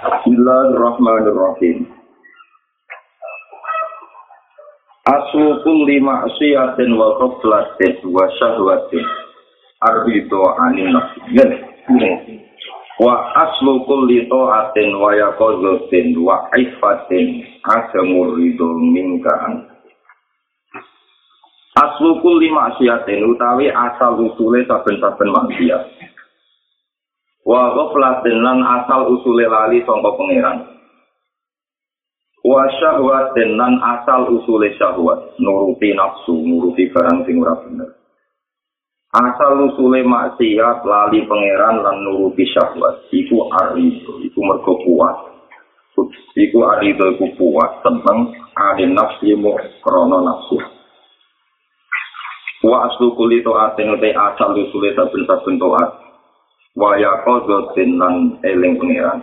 Bismillahirrahmanirrahim. Aslu kulli ma'siyatin wa qablatin wa syahwatin arbitu anin nafsi. Wa aslu kulli ta'atin wa yaqazatin wa ifatin asamur ridho minka Aslu kulli maksiatin utawi asal usule saben-saben maksiat. Wa ghaflatin lan asal usule lali sangka pangeran. Wa syahwatin lan asal usule syahwat nuruti nafsu nuruti barang sing ora bener. Asal usule maksiat lali pangeran lan nuruti syahwat iku arido iku mergo kuat. Iku arido iku kuat tentang ane nafsi mu krono nafsu. Wa aslu kulito aten asal usule saben-saben toat waya kodo lan eling pengiran.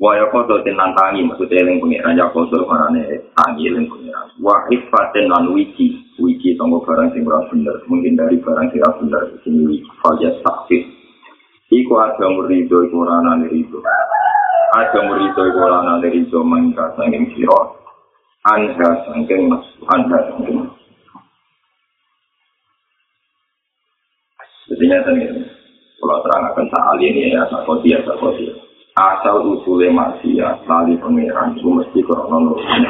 Waya kodo lan tangi maksudnya eling pengiran. Ya kodo marane tangi eling pengiran. Wa ifatin lan wiki wiki tonggo barang sing ora bener. Mungkin dari barang sing ora bener sing falja sakit iku ada murido iku ora nane rido ada murido iku ora nane rido mangka sanging sira. Anda sangking mas anda sangking Jadi nyata nih, kalau terang akan saat ini ya sakoti ya sakoti asal usulnya maksiat lali pangeran itu mesti krono nurutin.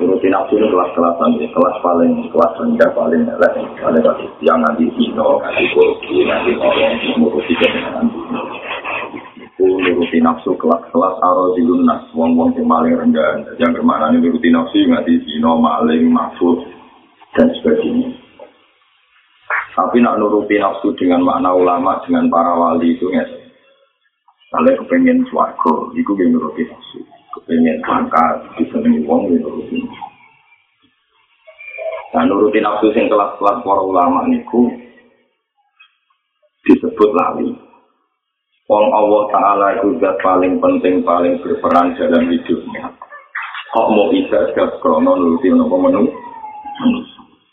Nurutin nafsu ini kelas-kelasan ya kelas paling kelas rendah paling elek. Paling kasih yang nanti sino kasih korupsi nanti orang nuruti kebenaran itu nuruti nafsu kelas-kelas aro di lunas wong-wong yang paling rendah. Yang ke mana ini nuruti nafsu nanti sino maling mafud dan sebagainya Tapi nak nuruti nafsu dengan makna ulama, dengan para wali itu ya. Kalau kepengen suarga, itu yang nuruti nafsu. Kepengen pangkat, disenangi wong, ya nuruti nafsu. Nah, nuruti nafsu yang kelas-kelas para ulama itu disebut lali. Wong Allah Ta'ala itu zat paling penting, paling berperan dalam hidupnya. Kok mau bisa setiap krono nuruti nopo menu?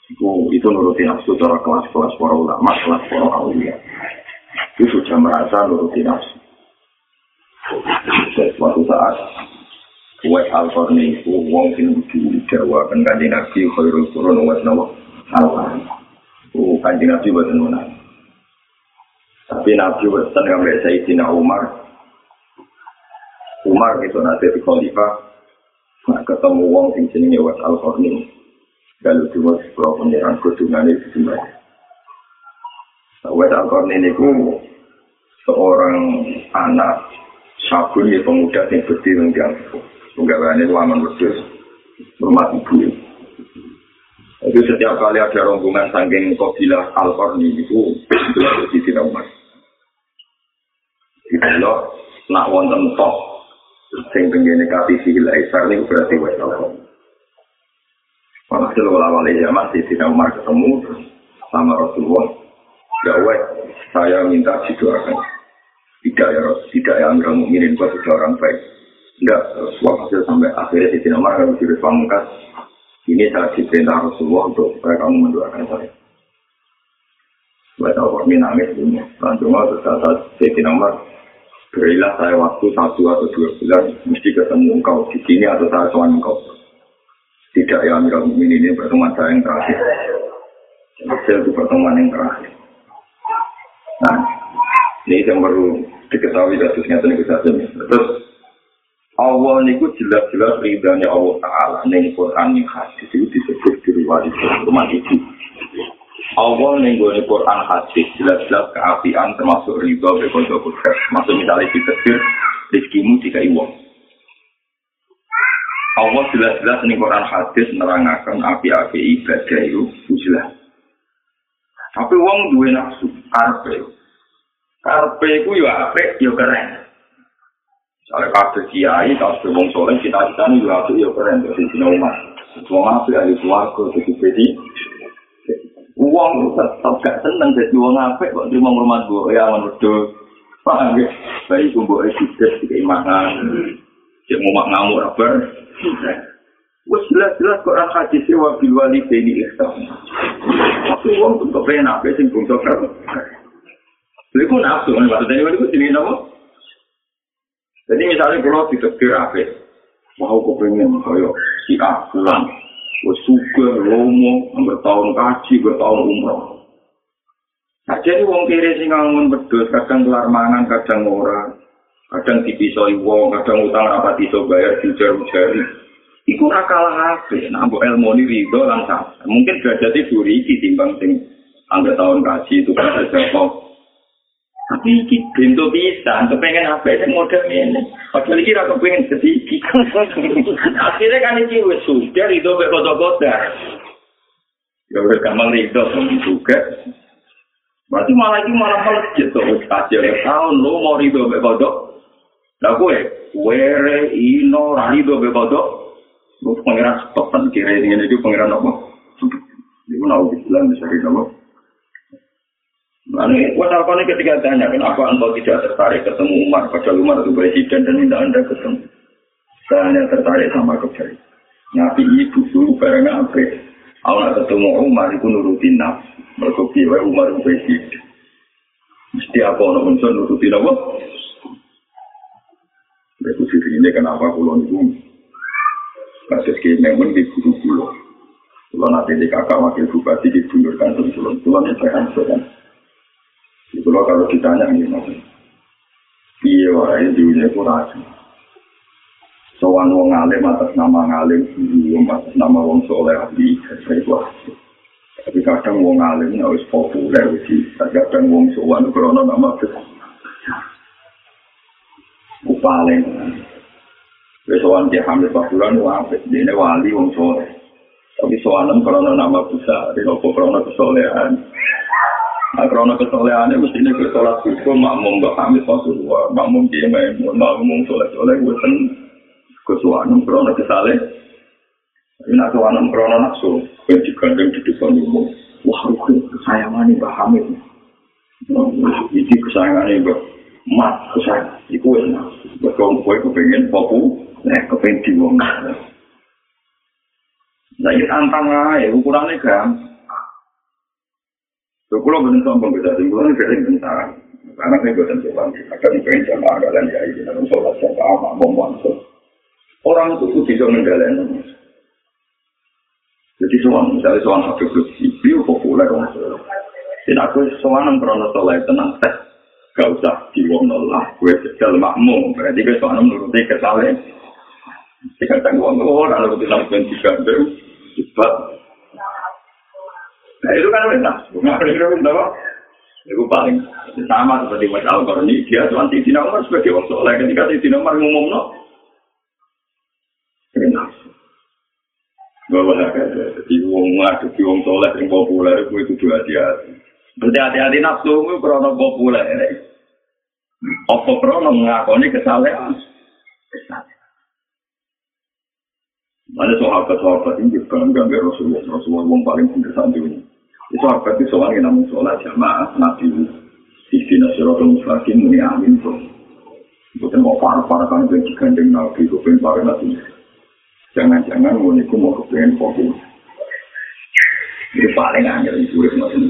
Iku itu nuruti nafsu cara kelas-kelas para ulama, kelas para awliya. Itu sudah merasa nuruti nafsu. Suatu saat Uwais Al-Qarni itu wong sing di Jawa kan kanji Nabi khairul qurun Uwais Nawa Al-Qarni. Itu kanji Nabi buat menang. Tapi Nabi Weston ngambil Sayyidina Umar. Umar itu nanti di Khalifah. ketemu wong sing jenenge Uwais Al-Qarni. Kalau dua sebuah pengiran kudungan itu sembah. Wes Alkor ini ku seorang anak sabun ya pemuda yang berdiri yang diangkuh. Penggawaannya itu aman berdiri rumah ibu. Itu setiap kali ada rombongan saking kobilah Alkor ini itu itu di tidak umat. Di belok nak wonten tok sing penggene kati sihilai sarni berarti wes Alkor. Walhasil zaman di Sina Umar ketemu sama Rasulullah. Ya weh, saya minta didoakan. Tidak ya Rasul, tidak ya Amir Mukminin buat orang baik. Enggak, walhasil sampai akhirnya di Sina Umar sudah pamungkas. Ini saya diperintah Rasulullah untuk supaya kamu mendoakan saya. Saya tahu kok nangis punya. Langsung terus di Sina Umar. Berilah saya waktu satu atau dua bulan mesti ketemu engkau di sini atau saya soal engkau. Tidak ya Amirul Mukminin ini pertemuan saya yang terakhir. Hasil itu pertemuan yang terakhir. Nah, ini yang perlu diketahui kasusnya itu saja. Terus Allah ini jelas-jelas ridhanya Allah Ta'ala ini Quran yang hadis itu disebut di riwayat rumah itu. Allah ini Quran hadis jelas-jelas keapian termasuk ridho bekodo kudus. Maksud misalnya kita rizkimu jika iwang. Allah jelas-jelas ning Quran hadis nerangaken api-api ibadah itu jelas. Tapi wong duwe nafsu karpe. Karpe ku yo apik yo keren. Soale kabeh kiai kabeh wong soleh cita-citane yo apik yo keren dadi dina umat. Wong apik ahli swarga dadi pedi. Wong tetep gak seneng dadi wong apik kok terima hormat bu ya wedhus. Paham ya? Baik kumbu esides keimanan. Cek mau ngamuk apa? Wes jelas-jelas Quran hadis wa bil walidaini ihsan. Tapi wong untuk penak wis sing bungsu karo. Lha iku nafsu kan maksudnya iku jenenge napa? Jadi misalnya kalau ditegur apa, mau kepengen kaya si A pulang, gue suka lomo, bertahun kaji, bertahun umroh. Nah, jadi wong kiri sing ngangun bedus, kadang kelar mangan, kadang ora, kadang dipisoi wong, kadang utang rapat iso bayar dijar-jari. Iku ora kalah ape, nah mbok ilmu ni rido lan Mungkin derajatnya duri iki timbang sing angga tahun kaji itu kan ada Tapi iki bento bisa, kepengen apa sih model ini. Padahal iki ra kepengen sedikit. Akhirnya kan iki wis sudah itu mek kota-kota. Ya udah gampang itu juga. Berarti malah iki malah melejit tuh wis aja tahun lo mau rido mek kota. Lah kowe were ino ra rido mek kota. Lu pengiran stopan kira ini itu pengiran apa? Iku nau bilang bisa rido Lalu, apa nih ketika tanya, kenapa engkau tidak tertarik ketemu Umar? Padahal Umar itu presiden dan minta anda ketemu. Saya hanya tertarik sama kebaikan. Nabi ibu dulu bareng apa? Aku ketemu Umar, itu nurutin nafsu. Mereka biwa Umar itu presiden. Mesti apa orang unsur nurutin apa? Itu sih ini kenapa pulau itu kasus memang di guru pulau. Kalau nanti di kakak wakil bupati di bundur kantor pulau, pulau ini saya Itu loh kalau ditanya ini mas. Iya wae dunia kurasi. Sowan wong alim atas nama ngalim, belum atas nama wong soleh ahli, saya kuasi. Tapi kadang wong alim harus populer sih. Kadang wong sowan krono nama besar. Upaling. Sowan dia hamil pasulan wapit, dia wali wong soleh. Tapi sowanem krono nama besar, di nopo krono kesolehan. Nah, karena kesolehan itu mesti ini sholat subuh, makmum gak kami Rasulullah, makmum dia main, makmum sholat sholat, gue sen kesuanum karena kesale. Tapi nak kesuanum karena nafsu, gue digandeng di depan umum. Wah, gue kesayangan nih Mbak Hamid. Ini kesayangan Mbak Mat, kesayangan. Iku enak. Betul, gue kepengen fokus, eh, kepengen diwong. Nah, ini tantang aja, ukurannya gampang. So, kalau benar sombong beda sih, kalau sering bentar, karena saya bukan sombong, akan pengen jamaah kalian ya ini dalam sholat jamaah, mau Orang itu tuh bisa menggalen. Jadi soal misalnya soal satu grup itu populer orang itu. Dan aku soal nang krono sholat tenang teh, gak usah diwong lah, gue sedal makmum, berarti gue soal nuruti kesalahan. Jika tanggung orang lalu dilakukan tiga cepat Nah itu kan enak. Nggak apa? Itu paling sama seperti Mas Al Qarni. Dia tuan Tidina Umar sebagai orang soleh. Ketika Tidina Umar ngomong no, enak. Bahwa jadi wong ngadepi wong soleh yang populer itu itu dua dia. Berarti hati-hati nafsu itu krono populer. Apa krono mengakoni kesalahan? Kesalahan. Ada sahabat-sahabat ini bangga dengan Rasulullah. Rasulullah yang paling benar saat ini. Itu apa itu soalnya namun sholat jamaah Nabi Ikhtina Siratul Mustaqim ini amin. Bukan mau parah-parah kan itu digandeng Nabi, kepengen parah Nabi. Jangan-jangan itu mau kepengen fokus. Ini paling angel itu urip macam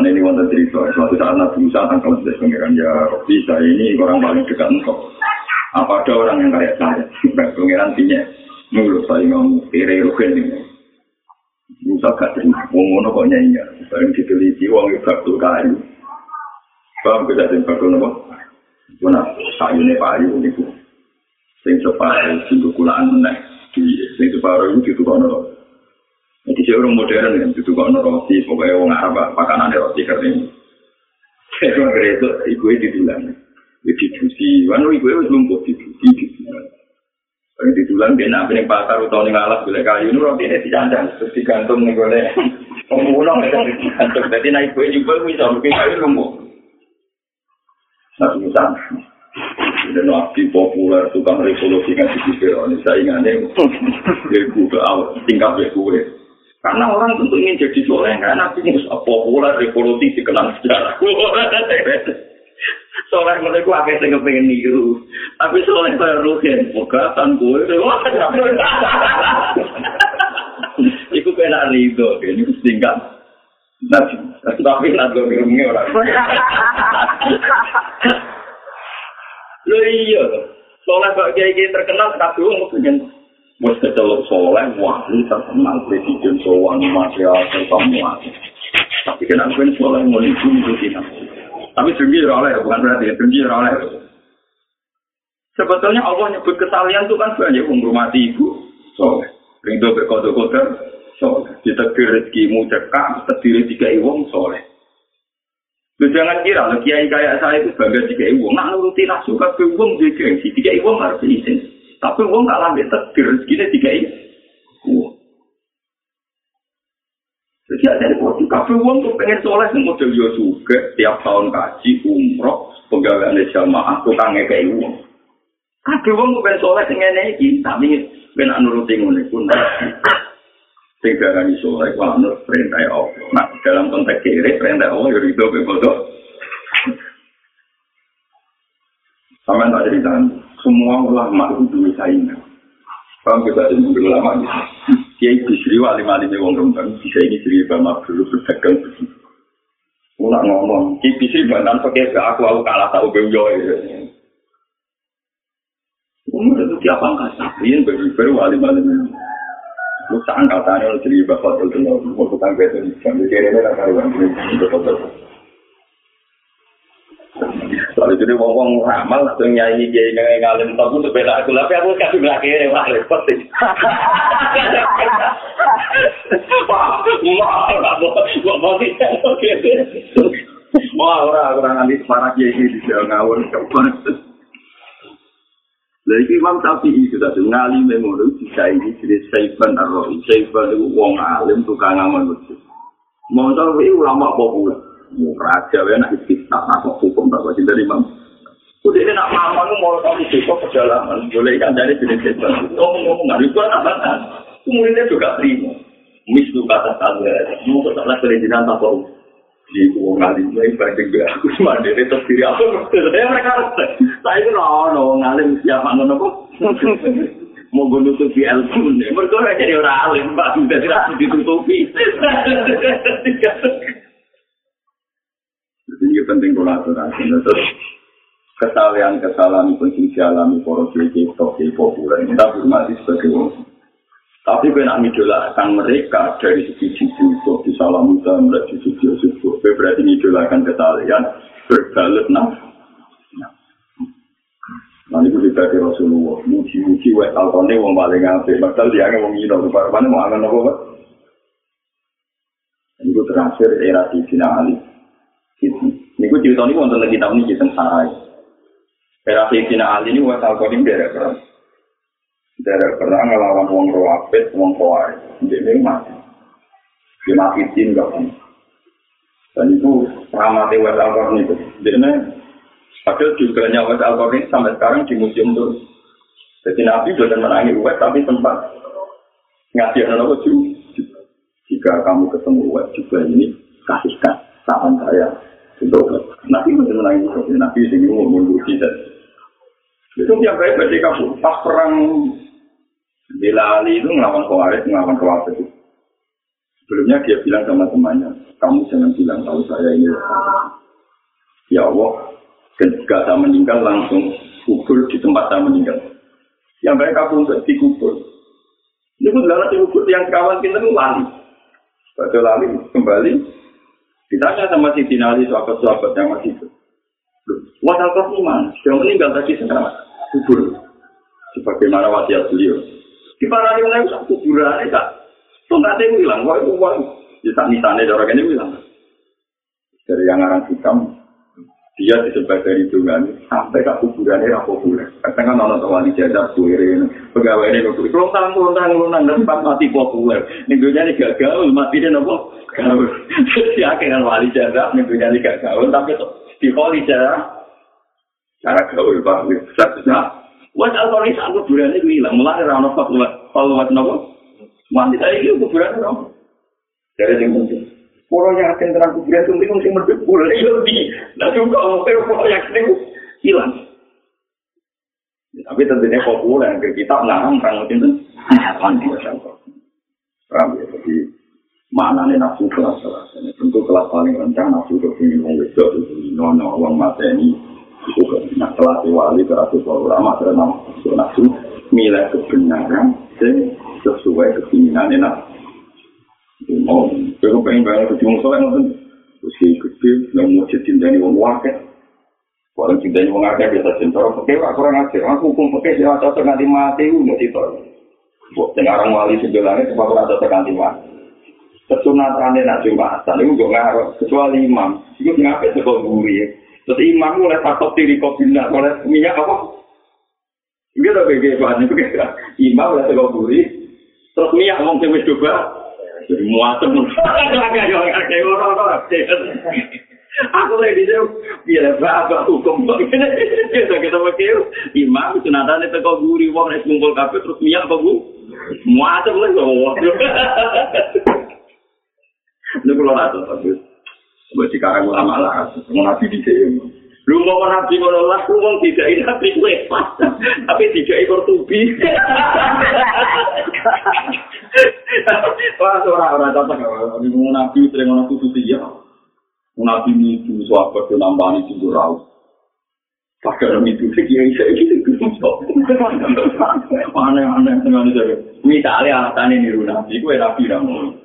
Nah ini wonten cerita, suatu saat Nabi Musa tangkal sedes pengiran ya Robi saya ini orang paling dekat engkau. Apa ada orang yang kayak saya? Pengiran tinya, menurut saya ngomong kiri rugen ini. Musa gak terima, wong ngono kok nyanyi. Bareng diteliti wong itu bakul kayu. Paham kita sing bakul nopo? Mana kayu ne payu niku. Sing separuh sing kulaan meneh. Sing separuh itu ditukokno. Jadi saya orang modern yang ditukokno roti, pokoknya wong Arab makanan roti kering. Saya kira itu ibu itu dibilang. Jadi dibusi, wanu ibu itu lumpuh dibusi, dibusi. Kalau di tulang dia nabi nih pasar atau nih ngalah boleh kayu ini roti ini dicandang terus digantung nih boleh. Pemulung itu digantung. Jadi naik gue juga bisa mungkin kayu lumpuh. Nabi Musa dan nabi populer tukang revolusi kan di Fir'aun saingannya gue ke awal tingkat gue karena orang tentu ingin jadi soleh karena nabi Musa populer revolusi dikenal sejarah soleh ku akeh sing kepengin niru. Tapi soleh kaya ruhen, pegatan kowe. Iku kena rido, ini tinggal. Tapi tapi nak lo ngirungnya orang. iya. Soleh kok kiai-kiai terkenal kabeh wong pengen wis kecelok soleh wali terkenal presiden sowan material semua. Tapi kenapa kan soleh mau itu kita. Tapi dengki oleh bukan berarti dengki oleh. Sebetulnya Allah nyebut kesalian itu kan banyak menghormati ibu soleh. Rindu berkotor-kotor soleh. Ditegir rezekimu cekak, terdiri tiga iwong soleh. Lu jangan kira, lu kiai kayak saya itu bangga tiga iwong. Nak nuruti nafsu ke gengsi. Tiga iwong harus izin. Tapi uang tak lambat terdiri rezekinya tiga iwong. Jadi ada di kafe uang tuh pengen soleh yang model yo juga tiap tahun kaji umroh pegawai jamaah tukangnya kayak uang. Kafe uang tuh pengen soleh yang ini tapi ben nuruti ngono pun sing darani soleh ku anut perintah Allah. Nah, dalam konteks kiri perintah Allah yo itu bodoh. Sama tak cerita, semua ulama itu saingan. Kalau kita ini ulama gitu. Kiai Bisri wali mali wong rembang bisa ini Bisri Bama dulu berdagang begitu. Mulak ngomong, Kiai Bisri bantan pakai aku aku kalah tahu benjoy. Umur itu tiap angkasa, ini baru wali mali Lu seangkatannya lu jadi bapak itu lo mau tukang betul kiri ini lah karuan ini betul Soalnya jadi ngomong ramal atau nyanyi dia ini ngalim tahu untuk beda aku tapi aku kasih belakang ini wah repot sih. Wah, wah, mau, nggak mau sih, oke. Wah, orang orang nanti semarang ini di ngawur kapan. Lagi Imam Syafi'i sudah tuh ngalim memoru bisa ini jadi Saiban Ar-Rawi. Saiban itu wong alim tukang ngamal masjid. Mau tahu ulama populer. Mau raja, ya nak istiqah, nak hukum, tak wajib dari Imam. Udah nak mama mau tahu besok perjalanan. Boleh kan dari jenis Saiban. Ngomong-ngomong, nggak itu anak-anak. Kemudian juga terima. Mis itu kata kata, mau kesalah kelejinan tak tahu. di uang ngalim lagi banding gue aku cuma dari terus diri aku saya mereka harus saya itu no no ngalim siapa ngono kok mau gue nutupi nih mereka udah jadi orang alim pak sudah tidak ditutupi ini penting kolaborasi terus kesalahan kesalahan pun sing dialami para kiai kiai populer kita hormati sebagai orang Tapi nak ngidolakan mereka dari sisi itu di salam muda mereka di sisi itu. Gue berarti ngidolakan kesalahan berbalut nah. Nanti gue dibagi Rasulullah. Muji-muji wet alkone wong paling ngabe. Padahal dia nggak mau ngino. Rupanya mau angan apa pak? Ini gue terakhir era di Sina. Ini cerita ini untuk lagi tahun ini kita sarai. Era di Sina Ali ini wet alkone beda kan. dari perang ngelawan wong rawapit, wong kawai. Dia mati. Dia mati tim gak pun. Dan itu ramati West Alcorn itu. Dia ini, padahal juga West Alcorn ini sampai sekarang di museum terus. Jadi Nabi sudah menangi West, tapi sempat ngasih anak juga. Jika kamu ketemu West juga ini, kasihkan saran saya. Nabi menangi West. Nabi mau mundur tidak. Itu yang baik berarti kamu pas perang Bila Ali itu ngelawan Khawarij, ngelawan Khawarij itu. Sebelumnya dia bilang sama temannya, kamu jangan bilang tahu saya ini. Ya Allah, ketika saya meninggal langsung kubur di tempat saya meninggal. Yang baik aku untuk dikubur. Ini pun adalah dikubur yang kawan kita itu. Pada lali kembali, ditanya sama si Dinali sahabat-sahabat yang masih itu. Wasal kau mana? Sudah meninggal tadi sekarang kubur. Sebagaimana wasiat beliau. Di para mulai usah kuburan tak. Itu nggak ada yang bilang, wah itu uang. Di ada orang ini bilang. Dari yang orang hitam, dia disebut dari dungan sampai ke kuburan ini populer. Kadang kan orang tua di suwirin, pegawai ini nutup. Kalau tangan, kalau tangan, kalau tangan, depan mati populer. Minggunya ini gak gaul, mati dia nopo gaul. Jadi akhirnya wali jadar, minggunya ini gak gaul, tapi di wali jadar, cara gaul, Pak. Satu-satu. Wes alkoholis aku kuburan itu hilang, mulai rano fatwa, fatwa nopo. Mandi tadi itu kuburan nopo. Dari yang penting. Kalau yakin terang kuburan itu mungkin mesti merdek boleh lebih. Nah juga kalau kalau yakin itu hilang. Tapi tentunya populer ke kita melarang perang itu. Mandi Paham ya, jadi mana nih nafsu kelas kelas ini tentu kelas paling rendah nafsu ke sini mau wedok itu nono uang mata ini Nah, kelas wali terakhir ulama terkenal nafsu milih kebenaran sesuai keinginan enak. Mau, kalau pengen banget kecil soalnya nonton, usia gede, nggak mau jadi dari wong wakil. Kalau cinta wong wakil biasa cinta, oke, aku kurang ajar. Aku hukum oke, dia cocok nanti mati, udah cinta. Buat sekarang wali sebelahnya, sebab aku cocok nanti mati. Kesunatannya nak jumatan, itu gak ngaruh. Kecuali imam, itu ngapain sekolah guri Terus imam mulai takut diri kopinya, mulai minyak apa? Ini udah bagaimana bahannya begitu. Imam mulai sekolah buri, terus minyak ngomong sih wis coba. Jadi muatem. Aku lagi sini, biar apa hukum kita kita pakai imam itu nanti teko guri, wong nek ngumpul kafe terus minyak apa bu? Muatem lah kok. Lu kalau rasa tapi Buat sekarang ulama lah, mau nabi di sini. Lu mau nabi ngono lah, lu mau tidak ini nabi gue tapi tidak ikut tubi. Wah, orang orang cocok kalau mau nabi sering ngono tuh ya. Nabi itu penambahan itu jurau. Pakai orang itu sih kiai saya gitu Aneh-aneh dengan itu. Misalnya alasannya niru nabi, gue nabi namun.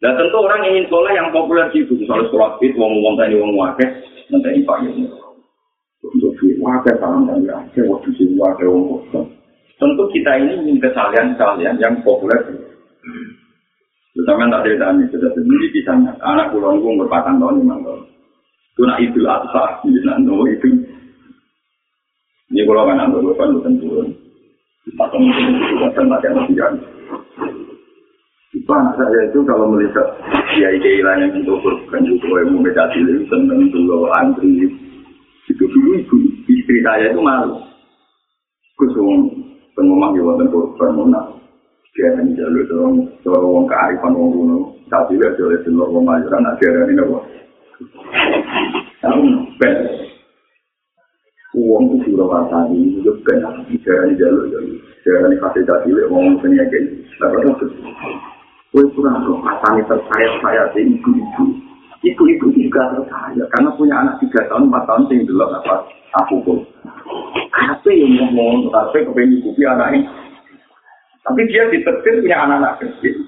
Dan tentu orang ingin soleh yang populer gitu, misalnya sholat itu, wong wong tadi wong wakil, nanti pak ya. Untuk si wakil salam dan wakil, waktu si wakil wong wakil. Tentu kita ini ingin kesalian-kesalian yang populer. Terutama tak ada tanya, sudah sendiri di sana. Anak pulau itu berpatang tahun, lima tahun. Itu nak itu atau di sana, itu. Ini kalau kan anda lupa, itu tentu. Patang itu, itu kan tak ada Bang, saya itu kalau melihat kiai kiai lain yang itu bukan itu yang memecah diri, seneng dulu antri. Itu dulu ibu istri saya itu malu. Kusung pengomong ya wonten korban. Dia hanya jalur dorong dorong wong kearifan wong kuno. Tapi lihat oleh telur wong majuran nak dia ini nopo. Ben. Uang itu sudah wasani itu ben. Dia hanya jalur jalur. Dia hanya fasilitasi wong penyakit. Lalu Kue kurang loh, matanya tersayat saya di ibu-ibu. Ibu-ibu juga tersayat, karena punya anak tiga tahun, empat tahun, sing dulu apa aku pun. Kape yang ngomong, kape kepengen ibu anaknya. Tapi dia ditetir punya anak-anak kecil.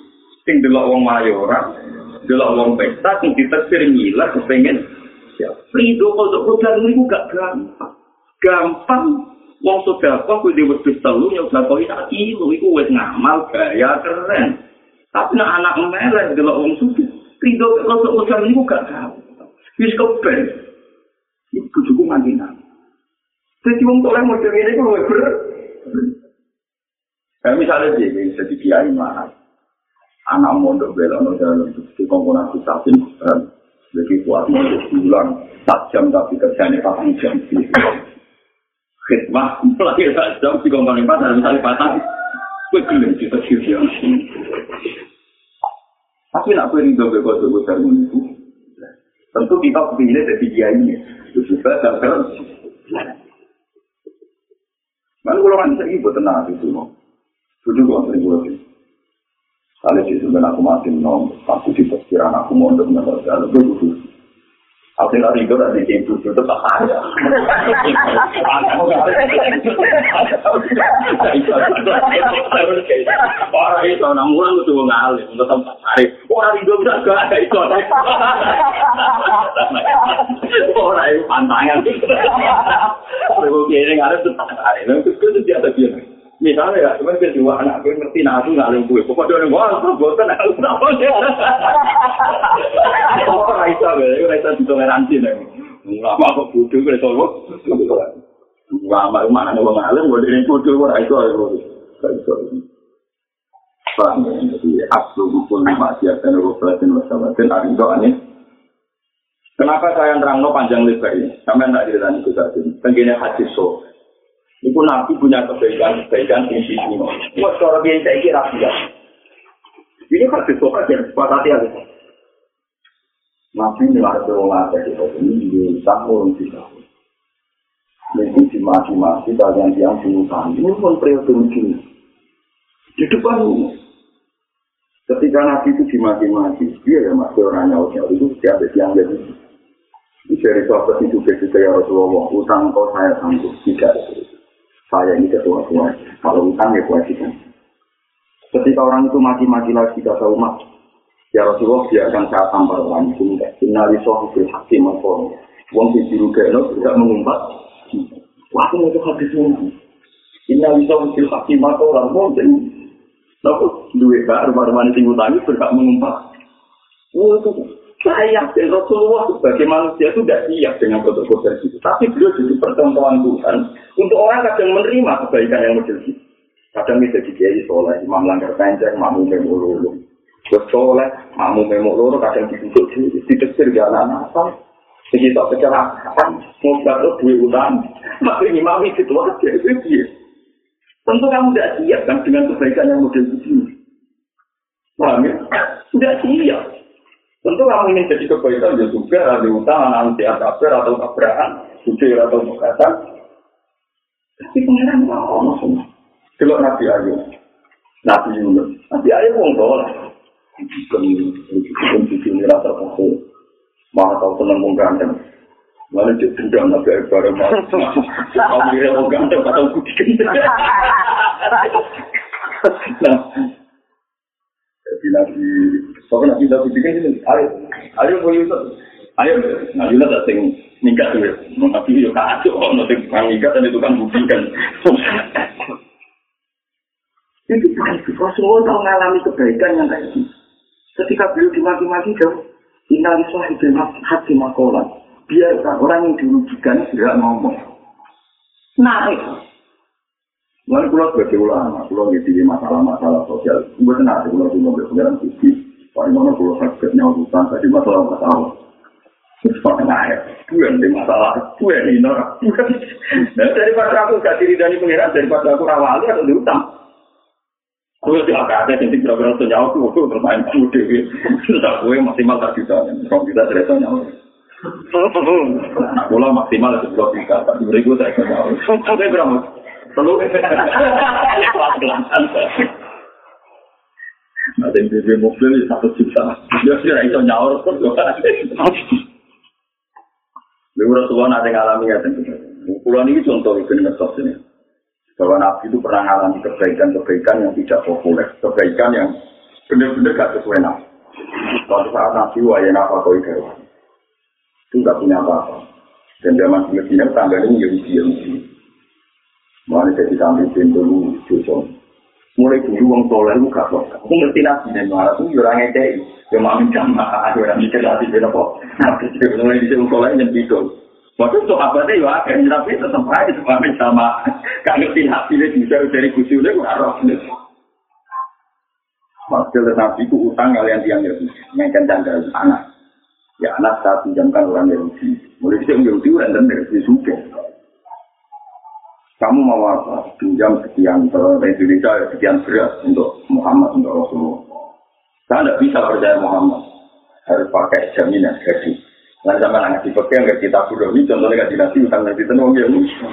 Sing dulu wong mayoran, dulu wong pesta, sing ditetir ngiler, kepengen. Ya, Frido, kalau kodar ini gak gampang. Gampang, wong sudah kok, kue di wedus telu, yang udah kok tak kilo, itu wes ngamal, gaya keren. Tapi nak anak melek delok wong suci, rido kalau sok usaha ini gak tahu. Wis kepen. Iku cukup mandi nang. Jadi wong tolong mau jadi ini kalau ber. Kayak misalnya dia bisa di kiai mana, anak mondok bela no dalam di komponasi sasin, jadi kuat mau bulan tak jam tapi kerjanya patang jam. Khidmah mulai tak jam di komponasi patang misalnya patang. Gue gelem kita kiri Tapi nak beri dobe kode besar itu, tentu kita pilih ini. Itu juga dan Mana kalau kan saya ibu tenang itu, tujuh gua sering gua sih. Kali sih sebenarnya aku masih nom, aku sih perkiraan aku mau untuk menurut saya lebih Aku nggak rindu dari ibu itu tetap ada. Orang itu orang mulang itu ngalih untuk tempat hari. Orang rindu bisa gak ada itu. Orang pantangan. Kalau gini ngalih itu tempat. Terus itu dia ada bilang. Misalnya ya, cuma kedua anak gue ngerti aku nggak ada gue. Pokoknya dia ngomong, gue kan aku tahu dia. Oh, Raisa, gue Raisa di toleransi nih. Lama kok bodoh gue tahu. Lama mana nih bang Alim, gue dari bodoh gue Raisa, gue Raisa. Paham ya, jadi asal hukum maksiat dan rukulatin wasabatin arindo aneh. Kenapa saya nerang panjang lebar ini? Sampai nggak itu tadi. Tenggine hadis so. Iku nabi punya kebaikan-kebaikan di sini. Wah, cara dia saya kira dia. Ini kan sesuatu yang sepatati ada. Nabi nilai berolahraga dari ini di tahun kita. Mungkin si mati-mati kalian yang bunuh Ini pun periode mungkin. Di depan Ketika Nabi itu dimati-mati, dia ya masih orang nyawa itu siapa yang jadi. dari sahabat itu ya Rasulullah, utang kau saya sanggup tidak. Saya ini ketua tua. Kalau utang ya kewajiban. Ketika orang itu mati-mati lagi kata umat, ya Rasulullah biarkan saya tampar orang itu enggak. Innali sohibul hakim al Wong di biru keno tidak mengumpat. Wah, itu habis mungkin. Innali sohibul hakim al-Quran. Mungkin. Tapi duit baru baru mana tinggal tani berkak mengumpat. Wah, Saya yakin Rasulullah sebagai manusia itu tidak siap dengan kode-kode itu. Tapi beliau jadi percontohan Tuhan untuk orang kadang menerima kebaikan yang model itu. Kadang bisa dikiai soleh, imam langgar panjang, mamu memu lulu. Terus soleh, mamu memu lulu, kadang ditutup di diteksir jalan apa. Jadi tak kecelakaan, mau jatuh duit utang. Maka imam itu aja, itu dia. Tentu kamu tidak siap kan dengan kebaikan yang model itu. Paham ya? Tidak siap. Tentu kamu ingin jadi kebaikan ya juga ada utang nanti kafir atau tabrakan, jujur atau mengatakan. Tapi pengiran mau semua. Kalau Nabi Ayub, Nabi Yunus, Nabi Ayub wong soleh. Bukan cucu ini rasa kasih. Malah tahu senang wong ganteng. Mana dia dendam Nabi Ayub bareng mau. Kamu kira wong ganteng atau putih Nah, jadi Nabi Pokoknya nabi nabi bikin ini, ayo, ayo boleh itu, ayo, nabi lah datang nikah tuh, nabi yo kacau, nanti tukang nikah dan tukang buktikan. Itu bukan Rasulullah tahu mengalami kebaikan yang kayak gitu. Ketika beliau dimaki-maki jauh, inali sahibin hati makolan. Biarkan orang yang dirugikan tidak ngomong. Naik. Mulai pulau sebagai ulama, pulau di masalah-masalah sosial. Gue kenal, pulau di mobil pengiran sisi. Paling mana kalau sakit nyawa hutan, tadi masalah masalah. Terus pakai air, gue yang masalah, gue yang norak. Dan daripada aku gak diri dari pengiran, daripada aku rawali atau di hutan. Gue tidak ada yang tidak berapa nyawa, gue bermain kamu dewi. Sudah gue maksimal tak bisa, kalau kita cerita nyawa. Nah, bola maksimal itu dua tapi saya berapa? Telur. Beli mobil satu juta. Dia nyaur kok. Lalu Rasulullah nanti ngalami ya Pulau ini contoh itu ngesos ini. Bahwa Nabi itu pernah mengalami kebaikan-kebaikan yang tidak populer, kebaikan yang benar-benar gak sesuai Nabi. Suatu saat Nabi wayang apa kau itu itu nggak punya apa-apa. Dan di Medina tangganya Yahudi Yahudi. Mulai jadi pintu Jojo. mulai dulu wong soleh lu gak. Aku ngerti nabi dan marah tuh orang ngekei. Ya mami jamaah, ada orang mikir nabi dan apa. Nabi mulai di wong soleh yang itu. Waktu itu abadnya ya akhirnya nabi tetap aja mami sama. Gak ngerti dia bisa dari kusiulnya gue arah. Maksudnya nabi itu utang kalian tiang Yahudi. Mainkan jangka anak. Ya anak saya pinjamkan orang Yahudi. Mulai di Yahudi orang dan dari suka. kamu mau apa? Pinjam sekian ke Indonesia, sekian beras untuk Muhammad, untuk Rasulullah. Saya tidak bisa percaya Muhammad. Harus pakai jaminan gaji. Nah, sama anak dipegang ke kita sudah ini, contohnya gaji nasi, utang nasi tenung, ya lucu.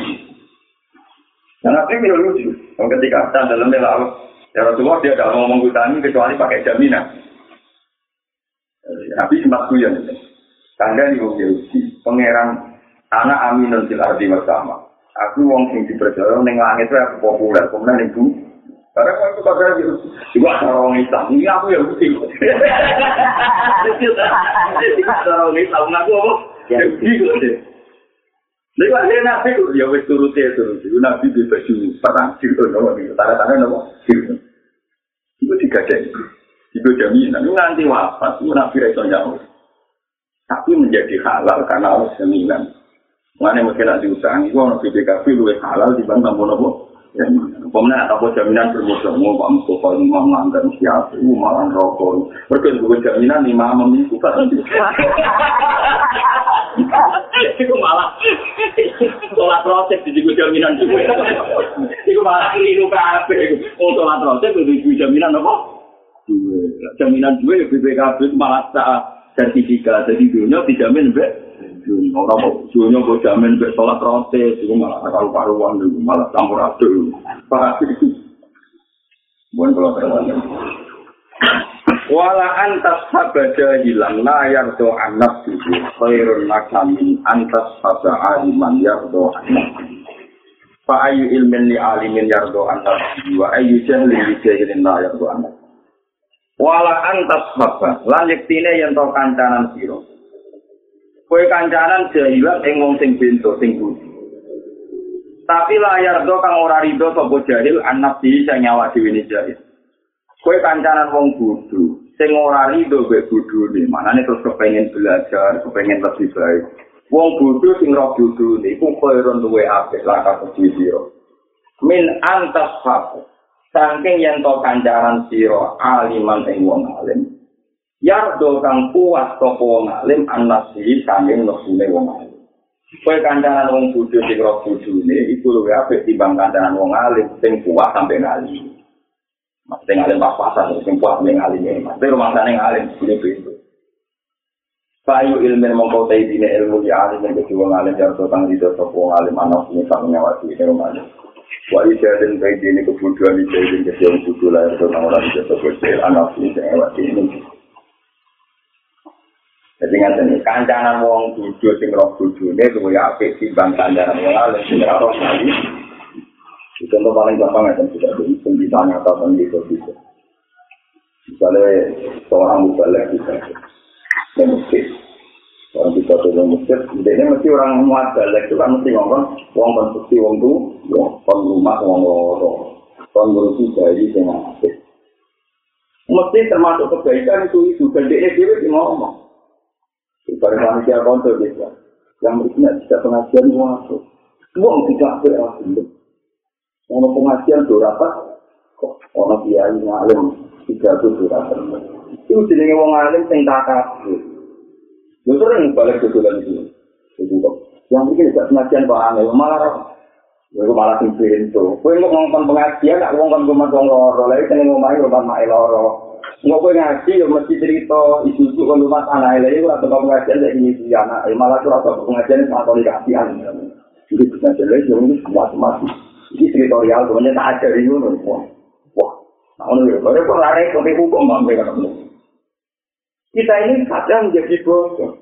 Dan yang lucu? Ketika kita dalam laut, ya Rasulullah dia tidak mau ngomong utang kecuali pakai jaminan. Nabi sempat kuyon. Tanda ini pangeran anak aminun fil ardi bersama. aku wong sing dipercaya ning langit aku populer kemudian bumi karena kalau itu kata dia juga ada orang Islam ini aku yang bukti ada orang Islam aku apa ya bukti Lalu akhirnya nabi itu, ya wis turutnya turut. Itu nabi di baju perang siru, nama itu. Tanda-tanda nama siru. Itu tiga jam. Itu jaminan. Itu nanti wafat. Itu nabi itu jauh. Tapi menjadi halal karena Allah jaminan. Mana mungkin nak diutang, itu orang BPKB lebih halal di bang tamu nopo. Pemenang apa jaminan bermusuh mau Pak Mustafa lima melanggar siapa, itu malah rokok. Mereka juga jaminan lima memiku kan. Itu malah sholat proses di juga jaminan juga. Itu malah keliru kafe. Oh sholat proses itu jaminan apa? Jaminan juga ya BPKB malah sertifikat. Jadi dunia dijamin be. Ora kok dunya kok jamin mek salat rote, iku malah karo karuan iku malah campur aduk. Pak. Bukan kalau terlalu. wala antas habada hilang la yardo anak suci khairun makamin antas haba aliman yardo anak fa ayu ilmin li alimin yardo anak suci wa ayu jahlin li jahilin la yardo anak wala antas haba lan yektine yen to kancanan sira kowe kancanan jahilan ing wong sing bento sing budi tapi layar do kang ora rido sapa jahil anak sih sing nyawa dhewe jahil Kue kancanan wong bodho, sing ora rido mbek bodhone, manane terus kepengin belajar, kepengin lebih baik. Wong bodho sing roh bodhone iku koyo duwe apik langkah kudu sira. Min antas hak. Saking yen to kancanan sira aliman ing wong alim. Yardo kang puas sapa wong alim anasi saking nafsune wong alim. Kue kancanan wong bodho sing roh bodhone iku luwih apik timbang kancanan wong alim sing puas sampe ngalim. Maksudnya ngalim pas-pasan, sing kuat ning alim ini. Maksudnya rumah sana ngalim, ini itu. Bayu ilmu mengkau tahu dini ilmu di alim yang kedua ngalim yang tentang di dosa pun ngalim anak ini sama nyawati ini rumah. Wa ijadin bayi dini kebutuhan ijadin kedua budu lahir tentang orang di dosa kecil anak ini yang nyawati ini. Jadi nggak kancanan wong budu sing roh budu ini tuh ya apik timbang kancanan wong alim sing roh ngalim. Contoh paling gampang ya, sudah dihitung ditanya atau gitu gitu. Misalnya seorang mubalek bisa ke masjid, orang bisa ke masjid, ini mesti orang muat balik itu kan mesti ngomong, uang konstruksi uang itu, uang rumah uang loro, uang berusi dari dengan masjid. Mesti termasuk kebaikan itu itu, dan dia ngomong. Ibarat manusia kontor bisa, yang berikutnya tidak pengajian itu, uang tidak berhasil. Ono pengajian do rapat, kok ono kiai ngalim tiga tuh rapat. Itu jenenge wong alim sing takabur. Lho sering balik ke bulan itu. Itu kok. Yang mungkin tidak pengajian Pak Angel, malah Lalu malah pintu. Kowe kok ngomong pengajian, nak ngomong rumah wong loro, lha iki ning omahe rumah kowe ngaji, yo mesti cerita isu-isu kon rumah tanah lha iku atau pengajian lek ini anak, malah ora pengajian sama komunikasian. Jadi bisa jelas, yo ini semua semua. Ini teritorial, temannya tak ada di mana. Wah, wah. Nah, ini kalau kok lari ke hukum, mampu kan? Kita ini kadang menjadi bodoh.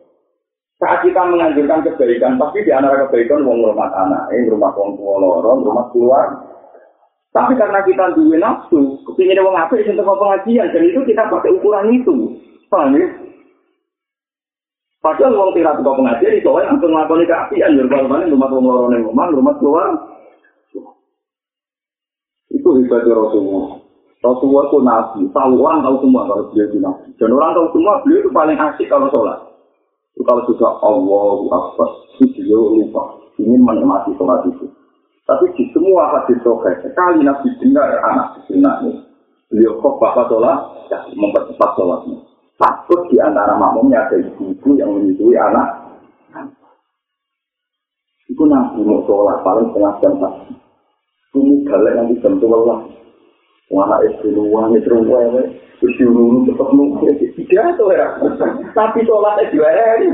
Saat kita menganjurkan kebaikan, pasti di antara kebaikan wong rumah anak, ini rumah wong tua lorong, rumah keluar. Tapi karena kita duwe nafsu, kepingin wong apa itu untuk pengajian, dan itu kita pakai ukuran itu. Paham ya? Padahal wong tidak suka pengajian, itu orang langsung melakukan keapian, rumah rumah wong lorong, rumah rumah keluar. Itu hebatnya Rasulullah. Rasulullah itu nabi. Tahu orang tahu semua kalau beliau itu nabi. Dan orang tahu semua beliau itu paling asik kalau sholat. Itu kalau sudah Allahu Akbar, beliau lupa. Ingin menikmati sholat itu. Tapi di semua hadis sokai, sekali nabi dengar anak ini. Beliau kok bapak sholat, ya, mempercepat sholatnya. Takut di antara makmumnya ada ibu-ibu yang menyusui anak. Itu nabi mau sholat paling setengah jam pagi. Ini galak nanti jam itu luang itu luang ya. Terus diurung tetap nunggu. Tidak tuh ya. Tapi sholatnya diwari.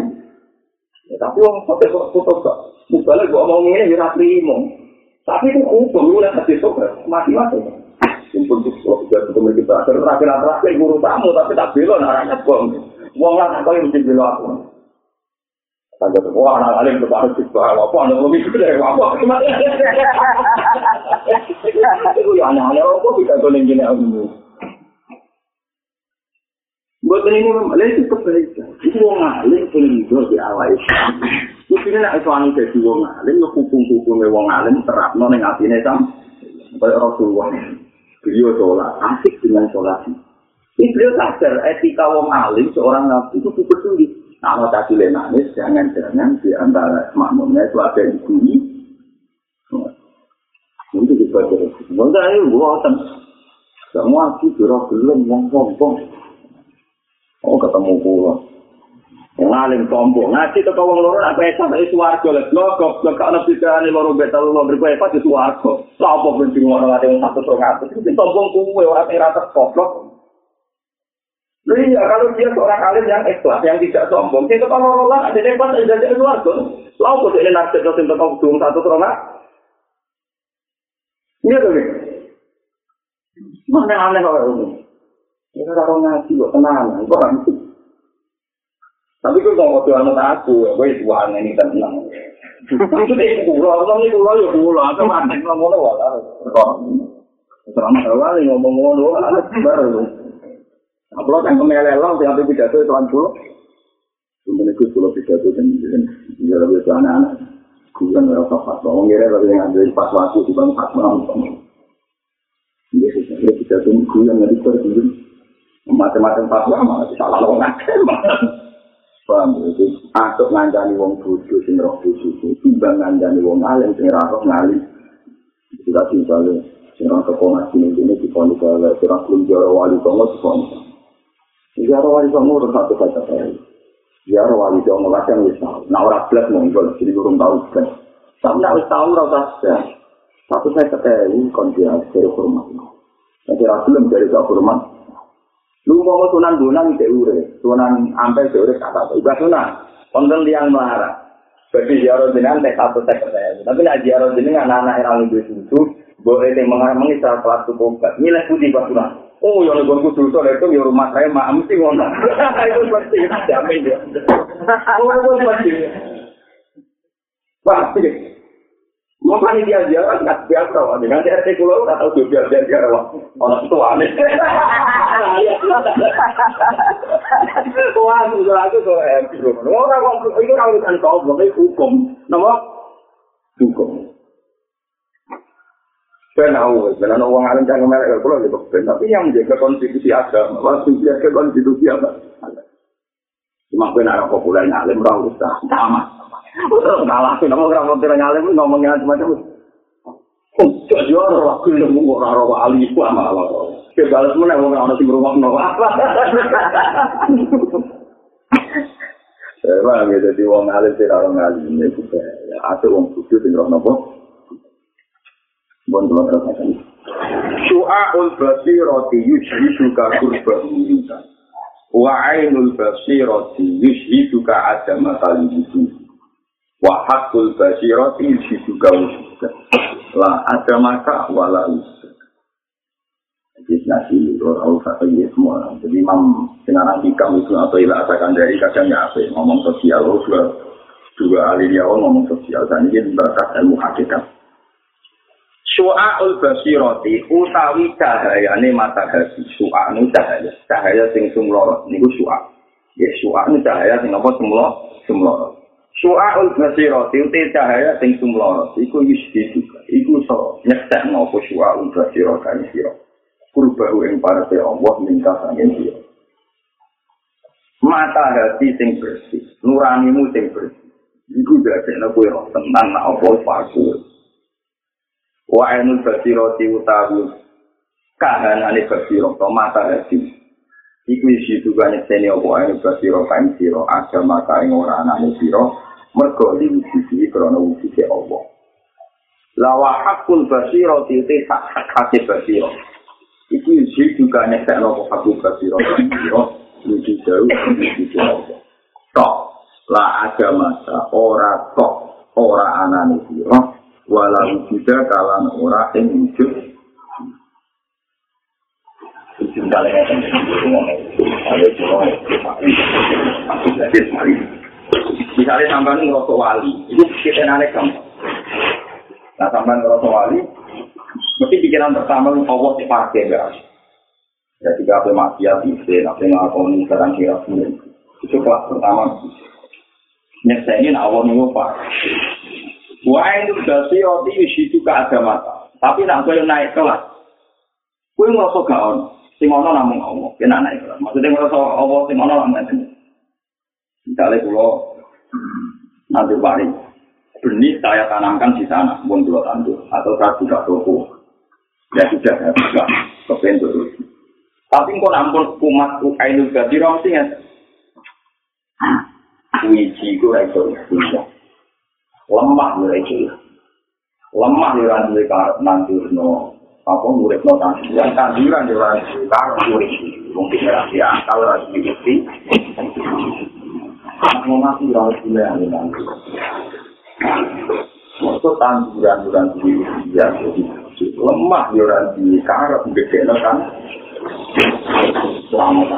Ya, tapi orang sampai foto gak. Misalnya gua mau ini ya terima. Tapi itu hukum mulai hati sobat mati-mati. Simpul tuh sudah ketemu kita terakhir-terakhir guru tamu tapi tak belok naranya bom. Wong lah kau yang mesti belok aku. Ada wah anak alim tuh harus dibawa apa anak lebih gede apa gimana? Itu ya anak anak apa bisa tuh nih gini aku. Buat ini memang itu kebaikan. Itu wong alim paling itu di awal itu. Mungkin nak itu anu jadi wong alim, hukum hukum wong alim terap nong yang hati nesam. Kayak Rasulullah. Beliau sholat, asik dengan sholat. Ini beliau sadar etika wong alim seorang nabi itu super sulit. Kalau tadi nangis, jangan-jangan di antara makmumnya itu ada yang bunyi. Itu juga terus. Enggak, ini buatan. Semua sih jurah belum, sombong. Oh, ketemu pulang. Ngalim sombong. Ngaji ke kawang loro, apa ya sampai suarga. Logok, logok, anak bisa ini loro betal, loro berkuah, apa di suarga. Lapa benci ngomong ada yang satu satu. Itu sombong kuwe, orang yang rata koplok. Iya, kalau dia seorang alim yang ikhlas, yang tidak sombong, itu kalau Allah ada hebat, ada jadi luar tuh. Lalu kok ini nasib dosen tentang dua satu terona? Iya tuh, mana aneh kalau ini? Ini kalau ngaji kok tenang, kok ngaji. Tapi kok mau waktu anak aku, gue itu aneh ini tenang. Itu deh pulau, orang ini pulau ya pulau, atau mati ngomong walau. Selama awal ngomong ngono, anak baru. Kalau kan kemelelang, tiap pidato itu kan pulau. Kemudian itu pulau pidato dan dia lebih ke anak-anak. Kuyan merasa fatwa, orang kira kalau yang ambil pas waktu di bang fatwa. Ini sih, pidato kuyan nggak dipercaya. macam-macam fatwa malah salah lo atau ngandani wong bodoh sing roh bodoh. Timbang ngandani wong alim sing ra roh ngali tadi misalnya sing roh teko ini ini di pondok kalau sing roh belum jaro wali songo pondok jaro wali songo harus satu kata saya. Jaro wali songo macam wis tahu nah orang plus mongol jadi kurang tahu kan tapi nak wis tahu rasa satu saya ketemu kondisi dari hormat nanti belum dari hormat Lu mau sunan bonang cek ure, sunan ampe cek ure kata apa? Ibadah sunan, konten tiang melara. Bagi ziarah jenengan teh satu teh saya. Tapi nak ziarah jenengan anak-anak yang lebih susu, boleh teh mengarang mengisah kelas tuh obat. Nilai putih pas sunan. Oh, yang gue kudu itu itu di rumah saya mak mesti ngono. Itu pasti jamin ya. Oh, itu pasti. Pasti. Mau panitia ziarah nggak biasa. Dengan RT pulau nggak tahu juga biasa wah. Orang tua aneh. Orang orang orang bukan wong alim jangan merek kalau lebih ben, tapi yang menjaga konstitusi agama, waktu menjaga konstitusi apa? Cuma ben ana populer alim ora usah, sama. Kalah sih, nama orang populer alim ngomongnya macam-macam. Oh, jadi orang wakil yang mau orang wali itu malah. Oke, balas mana mau nggak sing rumah mau apa? Bang, ya jadi wong alim sih orang alim ini juga. Ya, ada wong suci sing roh nopo. Bon tuh terus aja. Su'aul basirati yushhiduka kurba minka. Wa ainul basirati yushhiduka adama talibudu. Wa haqqul basirati yushhiduka wujuda. La adamaka wala usuda. Jadi nasi orang satu ya semua. Jadi imam dengan hikam itu atau ilah asakan dari kadang ya apa ngomong sosial dua ahli dia ngomong sosial dan ini berkat ilmu hakikat. Su'aul basiroti utawi cahayane mata hati. Su'anu cahaya. Cahaya sing sumlorot. Niku su'a. Ya su'anu cahaya sing apa sumlorot. Sumlorot. Su'aul basiroti uti cahaya sing sumlorot. Iku yusdi juga. Iku so nyektek nopo su'aul basirotani kurbahu ing parate Allah minta sangin dia. Mata hati sing bersih, nuranimu sing bersih. Iku dadekno kowe ora tenan nak apa paku. Wa ainul basirati utawi kahanane basiro to mata hati. Iku isi juga nyekseni apa ainul basiro kain siro agama kain ora anane siro mergo diwujudi krana wujudi Allah. Lawa hakul basirati te hak hak basiro. Iku isi juga nyekak nopo aku kasiro lucu jauh lucu jauh. Tok la ada masa ora tok ora anane siro walau juga kalan ora yang wujud. Misalnya sampai ngerosok wali, itu kita nanek gampang. Nah sampai ngerosok wali, Mesti pikiran pertama Allah dipakai enggak? Ya jika apa maksiat bisa, apa ngakoni sekarang kira pun itu kelas pertama. Nyeksa Allah nih pak. Wah itu berarti roti itu agama. Tapi nak kau naik kelas, kau nggak suka on. Sing ono namung Allah, kena naik kelas. Maksudnya suka Allah, sing ono namung itu. Misalnya kalau nanti pari, benih saya tanamkan di sana, pun dua tandur atau saya buka toko. Ya sudah ya buka kepentur tapi kok nampun kumat ainul gadi rong sing wiji ku itu bisa lemah mulai itu lemah di rantai karep nanti no apa murid no tanduran tanduran di rantai karep murid mungkin ya kalau lagi bukti. Mau mati rawat gila yang nanti Waktu tanduran-tanduran dia jadi lemah ya ora di karep gede kan selamat.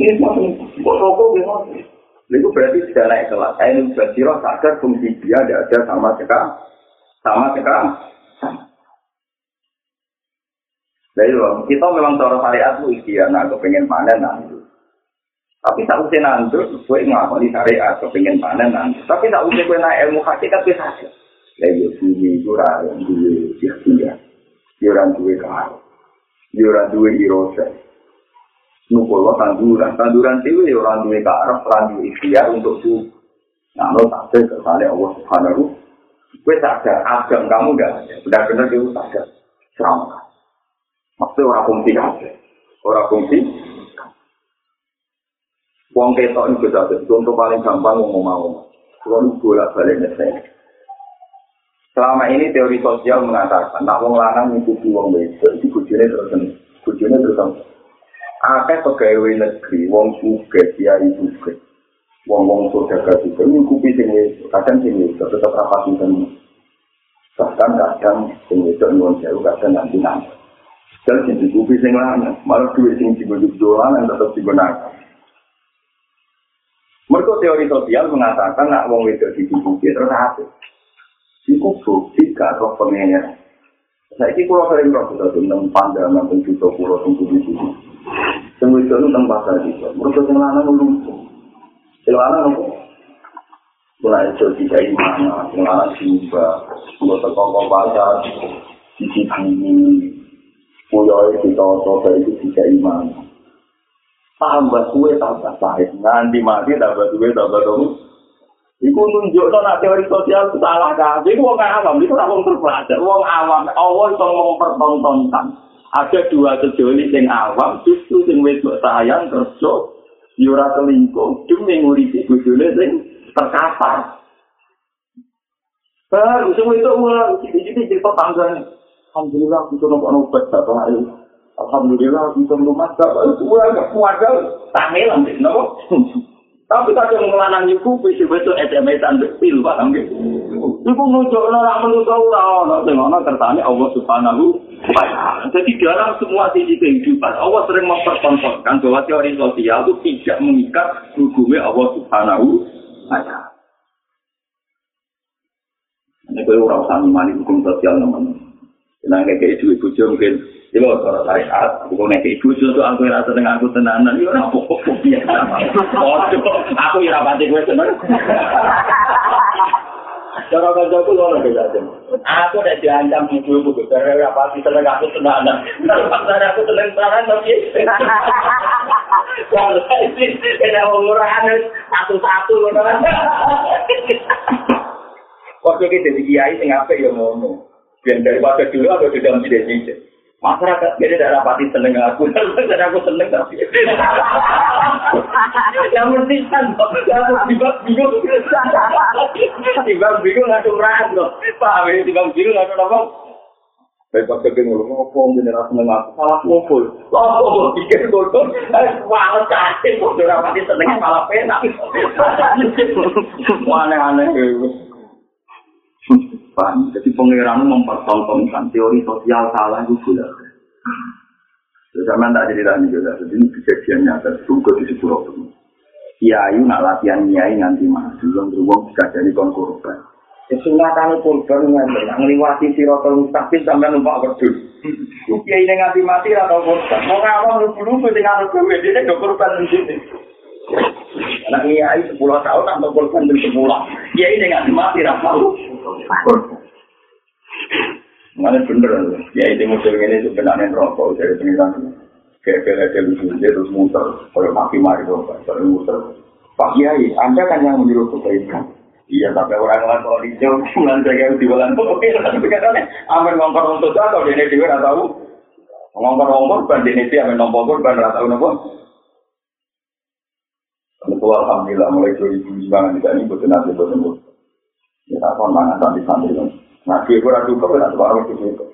Gimana? Itu berarti sudah naik kelas. Saya ini berjiro sadar fungsi dia tidak ada sama sekali. Sama sekali. Nah itu, kita memang cara syariat itu ikhtiar, nah kepengen panen nanti. Tapi tak usah nandur, gue ngelakoni syariat, kepengen panen nanti. Tapi tak usah gue naik ilmu hakikat bisa aja. Lah yo bumi iku ora duwe ikhtiar. Yo ora duwe karo. Yo ora duwe irosa. Nukul tanduran, tanduran itu ya orang duwe karo, orang duwe ikhtiar untuk su. Nah, lo tak ada kesannya Allah Subhanahu. Gue sadar, agam kamu enggak ada. Benar-benar dia sadar. Serang. Maksudnya orang fungsi kabeh. Orang fungsi. Wong ketok itu saja. Contoh paling gampang ngomong mau. Kalau bolak balik nyesel. Selama ini teori sosial mengatakan, nak wong lanang ngikuti wong wedok, di bujune terus bujune terus akeh pegawai negeri, wong suge, kiai suge, wong wong saudagar juga ngikuti sing kadang sing wedok tetap rapati tenan. Bahkan kadang sing wedok nyuwun sewu kadang nanti nanti. Dan dikupi sing lanang, malah duit sing dibujuk dolan tetap digunakan. Mereka teori sosial mengatakan nak wong wedok dikupi terus apa? Iku bukti gak roh pengen. Saya ini kalau sering roh kita tentang pandangan tentang juta pulau tentang itu. Semua itu tentang pasal itu. Mereka yang lana ngelucu. Yang lana apa? Mulai itu tiga imana, yang lana simba, kalau terkongkong pasal, di sini, itu kita itu tiga imana. Tambah kue tambah sahih. Nanti mati tambah kue tambah terus. Iku nunjuk no nak teori sosial itu salah kan? Iku wong awam, itu orang terpelajar. Wong awam, Allah itu mempertontonkan. Ada dua sejoli yang awam, justru yang wedok sayang kerja, yura selingkuh, demi nguripi bujune sing terkapar. Baru semua itu ulang, jadi cerita tangga Alhamdulillah, bisa nombor obat bapak Alhamdulillah, bisa rumah bapak itu ulang, keluarga, tamelan, nopo. Tapi kadang ngelanang ibu bisa betul SMS-an pil paham gitu. Ibu nunjuk orang menuju orang, sing ana kertane Allah Subhanahu wa taala. Jadi dalam semua sisi kehidupan Allah sering mempertontonkan bahwa teori sosial itu tidak mengikat hukumnya Allah Subhanahu wa taala. Ini kalau orang sami mani hukum sosial namanya. Nah, kayak itu ibu mungkin Mau cara syariat, aku nek ibu itu aku rasa dengan aku tenanan, pokok biasa. aku ya rapati gue seneng. Cara kerja aku beda aja. Aku udah diancam ibu ibu, karena rapati seneng aku tenanan. Pasar aku seneng tenanan, tapi kalau ini kena umurahan satu-satu lono. Waktu kita jadi kiai, sing apa ya ngomong. Biar daripada dulu aku di dalam tidak masyarakat jadi tidak rapati seneng aku. Dan aku seneng tapi. Yang mesti kan aku tiba bingung. Tiba bingung nggak rahat loh paham ya? Tiba bingung nggak apa Baik pas kepen ngomong ra seneng aku? Salah ngopo. Apa kok pikir bodoh? Wah, cacing kok ora pati seneng malah penak. Aneh-aneh Paham? Jadi pengiran mempertontonkan teori sosial salah itu gula. Sama tak jadi tadi juga, jadi ini kejadian nyata juga di sebuah itu. Kiai nak latihan kiai nanti maju, belum beruang bisa jadi konkurban. Ya sunatan kurban nganti ngliwati siratal mustaqim sampai numpak wedhus. Kiai ning nganti mati atau kurban. Mau lugu-lugu sing anu dhewe dene go kurban sendiri. Anak kiai 10 tahun atau kurban dari 10. Kiai ning nganti mati ra tau. Mana bener, ya ini musim ini sebenarnya rokok dari pengiran. Kayak kayak lucu dia terus muter, kalau maki mari dong, kalau muter. Pak Kiai, Anda kan yang menyuruh kebaikan. Iya, tapi orang lain kalau hijau, bulan saya di bulan itu, oke, tapi katanya, amin ngongkor untuk atau dia ini dia tahu. Ngongkor, ban dia ini amin ngongkor, ban tahu nopo. Itu alhamdulillah mulai 2009 tidak ini betul nanti betul. Ya, tak kontangan sampai-sampai Nah, dia kurang duka, tidak sebarang itu itu.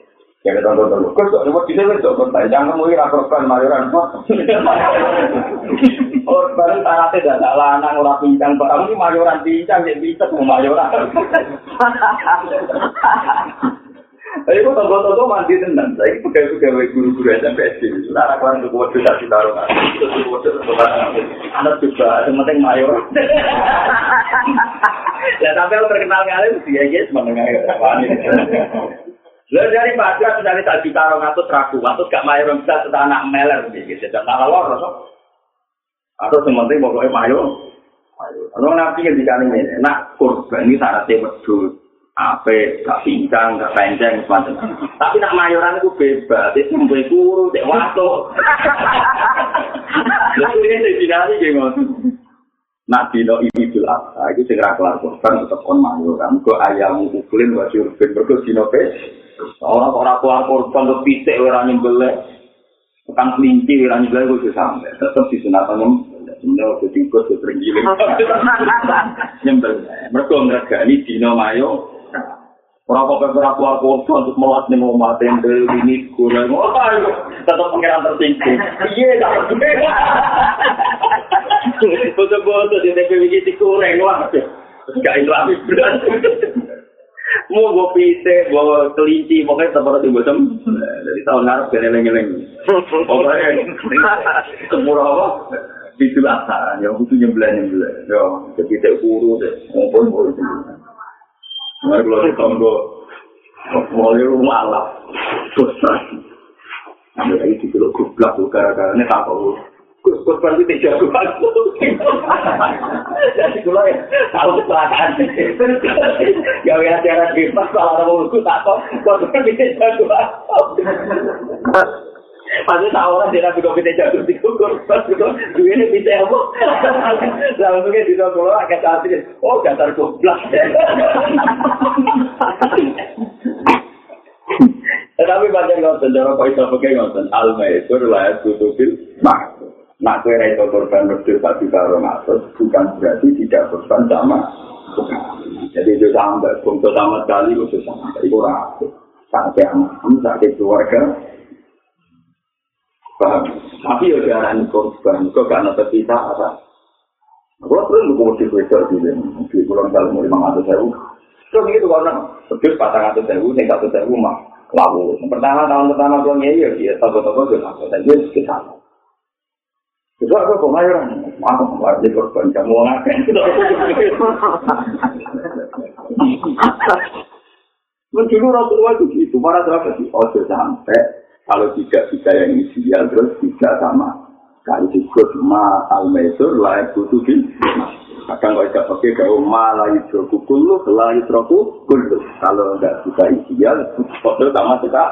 Jadi tonton-tonton, kok sok nyebut bisa kan sok kontai, jangan mungkin akorban mayoran. Korban tanah tidak ada lanang, orang pincang, kamu ini mayoran pincang, jadi pincang mayoran. Tapi kok tonggo-tonggo mandi tenan. Saya pegawai-pegawai guru-guru SMP SD. Waduh tak ditaruh kan. Itu tuh waduh Anak juga, yang penting mayor. Ya sampai lo terkenal kali, dia aja menengah ya. Lalu dari pagi dari tak ditaruh ngatus ragu, ngatus gak mayor bisa setelah anak meler gitu. Dan malah lor, atau sementing pokoknya mayor. Kalau nabi yang dikali ini, nak kurban ini syaratnya wedus. Ape gak pincang gak panjang semacam. Tapi nak mayoran itu bebas. Itu sampai guru dek waktu lalu ini saya dinari kayak nak dino ini apa? Itu segera kelar korban tetap on mayoran. Ke ayam ukulin wajib urban berkut dino pes orang orang keluar korban tuh pisek orang yang boleh bukan kelinci orang yang boleh itu sampai tetap di sunatan yang sebenarnya waktu tingkut itu tergiling nyembel mereka ngergani dino mayo Ora kok ora kuat kok untuk melat ning omah tende ini kurang. Oh, tetep pengiran tertinggi. Iya, tak Foto-foto di TPW iki kurang wah. Gak berat. Mau gue pite, gue kelinci, pokoknya tetap harus bosem. Dari tahun ngarep gak neleng-neleng. Pokoknya, kemurah apa? Itu lah, ya, itu nyembelah-nyembelah. Ya, jadi tidak kuru deh. Ngumpul-ngumpul. Nah, kalau di tonggo, mulai rumah lah, besar. Ambil lagi di kilo gublak, gara-gara ini tak tahu. Gus, gus, berarti tidak jago aku. Jadi kalau ya, tahu kecelakaan. Gak ada acara bebas, kalau ada mulutku tak tahu. Gus, berarti tidak jago aku. Pasti tahu orang tidak bisa kita jatuh di kukur, pas itu duitnya bisa apa? Langsungnya di toko agak cantik, oh dasar goblok. Tetapi banyak ngotot, cara kau itu pakai ngotot, alma itu adalah kutubin mak. Nak kue itu korban berdua satu karo masuk, bukan berarti tidak korban sama. Jadi itu sampai, untuk sama sekali itu sampai, itu rapi. Sampai anak, sampai keluarga, Tapi ya diarani korban, kok gak ada terpisah apa? Kalau perlu buku di Twitter juga, di bulan kali mau lima ratus ribu. Terus gitu karena sedih patang ratus ribu, nih satu ribu mah lalu. Pertama tahun pertama gue ya dia toko-toko gue laku, dan dia sekitar. Itu aku pemayaran, aku kemarin di korban kamu ngapain? Dulu Rasulullah itu gitu, para sahabat sih, sampai Kalau tidak bisa yang ideal terus tidak sama. Kali disebut ma al mesur layak butuh di Kadang kalau tidak pakai kau ma layu troku kulu, layu troku kulu. Kalau tidak bisa ideal, foto sama kita.